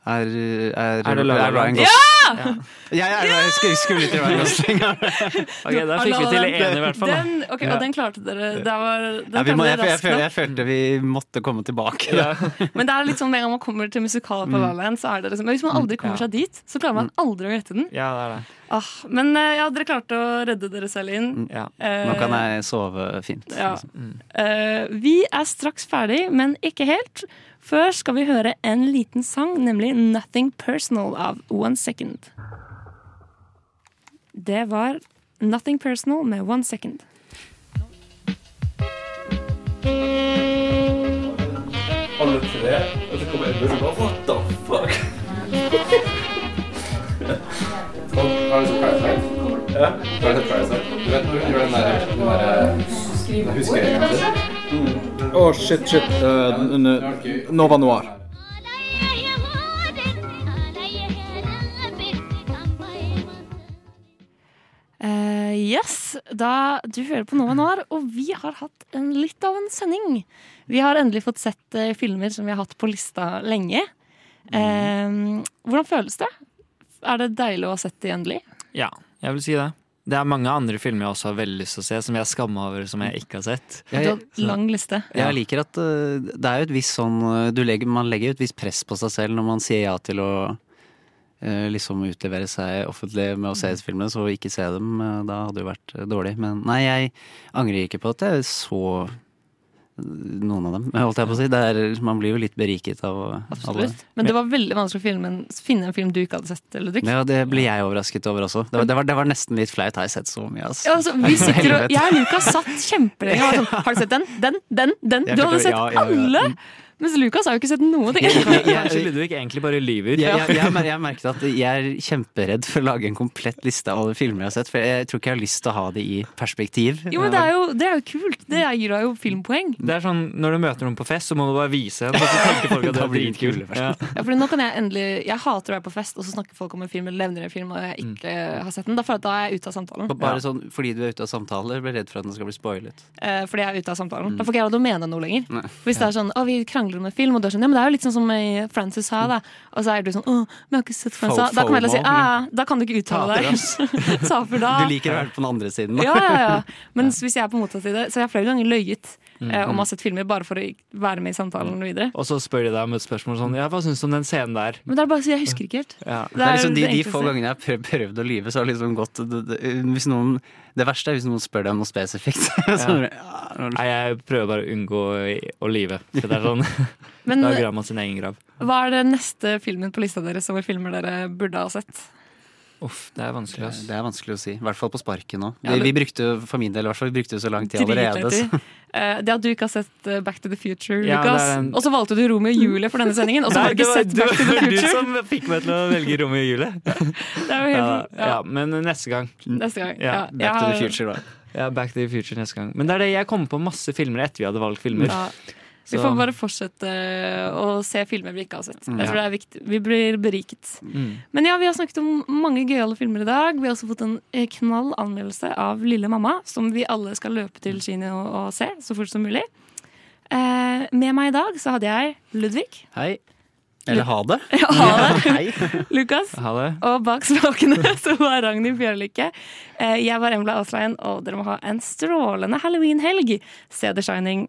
Er, er, Er det Ryan Gosling? Ja! Ja, ja, ja, jeg skulle, ikke til Ryan Gosling. <laughs> ok, da fikk vi til én i hvert fall. Den, ok, Ja. Og den klarte dere. Det var, den Ja, vi må, jeg, jeg, jeg følte vi måtte komme tilbake. Ja. <laughs> Men det er litt sånn med en gang man kommer til musikal på Valen, La La Land, så er det liksom men Hvis man aldri kommer seg dit, så klarer man aldri å gjette den. Ja, det er det. Ah, men eh, ja, dere klarte å redde dere selv inn. Ja. Eh, Nå kan jeg sove fint. Ja. liksom. Eh, vi er straks ferdig, men ikke helt. Før skal vi høre en liten sang, nemlig 'Nothing Personal' av One Second. Det var 'Nothing Personal' med One Second. Alle tre, og så kommer Edmund og bare What the fuck? Har du sett Parasite? Ja. Har du sett Parasite? Du vet når hun gjør den der, den der huskeringen Å, shit, shit. Eh, n- Nova Noir. Uh, yes, da du hører på Nova Noir, og vi har hatt en, litt av en sending. Vi har endelig fått sett uh, filmer som vi har hatt på lista lenge. Eh, hvordan føles det? Er det deilig å ha sett de endelig? Ja, jeg vil si det. Det er mange andre filmer jeg også har veldig lyst til å se, som jeg skammer over som jeg ikke har sett. Har lang liste. Jeg liker at uh, det er jo et visst sånn du legger, Man legger jo et visst press på seg selv når man sier ja til å uh, liksom utlevere seg offentlig med å se filmene, så ikke se dem. Da hadde det jo vært dårlig. Men nei, jeg angrer ikke på at jeg så noen av dem, holdt jeg på å si. Er, man blir jo litt beriket av Absolutt. alle. Men det var veldig vanskelig å filme en, finne en film du ikke hadde sett, Ludvig. Ja, det blir jeg overrasket over også. Det var, det var, det var nesten litt flaut. Har jeg sett så mye, altså. Ja, altså, vi sitter og, jeg og Lukas satt kjempelenge og var sånn Har du sett den? Den? Den? Den? Du hadde sett alle! Mens Lukas har jo ikke sett noen ting. Kanskje <laughs> Ludvig egentlig bare lyver. Jeg, jeg, jeg, jeg merket at jeg er kjemperedd for å lage en komplett liste av alle filmer jeg har sett. For jeg tror ikke jeg har lyst til å ha det i perspektiv. Jo, men det er jo, det er jo kult. Det gir deg jo filmpoeng. Det er sånn, Når du møter noen på fest, så må du bare vise en. Så tenker folk at <laughs> du er dritkul. Ja. Ja, fordi nå kan Jeg endelig Jeg hater å være på fest, og så snakker folk om en film eller nevner en film og jeg ikke har sett den. Da jeg er jeg ute av samtalen. Bare sånn fordi du er ute av samtaler, blir redd for at den skal bli spoilet. Eh, fordi jeg er ute av samtalen. Da får ikke jeg lov til å mene noe lenger. Nei. Hvis det er sånn, å, vi krangler om en film, og du er sånn, ja, men det er jo litt sånn som Frances sa, da. Og så er du sånn, å, men jeg har ikke sett Frances. Da kan jeg heller si, FOMO. ah, da kan du ikke uttale deg. <laughs> Du liker å være på den andre siden. da. Ja, ja, ja. <laughs> Mens hvis jeg er på motsatt side, så har jeg flere ganger løyet Mm, eh, om å ha sett filmer bare for å være med i samtalen videre. Og så spør de deg om et spørsmål sånn Ja, hva syns du om den scenen der? Men det er bare å si, jeg husker ikke helt. Ja. Det er liksom de, de få gangene jeg har prøvd, prøvd å lyve, så har liksom gått det, det, hvis noen, det verste er hvis noen spør deg om noe spesifikt. <laughs> så, Ja. Nei, jeg prøver bare å unngå å lyve. For det er sånn <laughs> Men- Da graver man sin egen grav. Hva er det neste filmen på lista deres over filmer dere burde ha sett? Uff, det er vanskelig. ass. Det er vanskelig å si. I hvert fall på sparket nå. Ja, vi, det- vi brukte For min del i hvert fall, vi brukte så lang tid allerede. <laughs> Eh, det at du ikke har sett eh, Back to the Future, Ja, Lukas. en- Og så valgte du Romeo og Julie for denne sendingen, og så har du ikke sett Back to the Future. Det var du som fikk meg til å velge Romeo og Julie. <laughs> Det er jo helt, ja. ja, men neste gang. Neste gang. Ja, Back to the future, da. Ja, Back to the Future neste gang. Men det er det, jeg kommer på masse filmer etter vi hadde valgt filmer. Ja. Vi får bare fortsette å se filmer vi ikke har sett. Mm. Jeg tror det er viktig. Vi blir beriket. Mm. Men ja, vi har snakket om mange gøyale filmer i dag. Vi har også fått en eh, knall anmeldelse av Lille mamma, som vi alle skal løpe til kino og, se så fort som mulig. Eh, med meg i dag så hadde jeg Ludvig. Hei. Eller ha det. <laughs> Ja, ha det. <laughs> Lukas. Ha det. Og bak spakene <laughs> så var Ragnhild Bjørlykke. Eh, Jeg var Embla Aslein, og dere må ha en strålende halloween-helg. Se The Shining.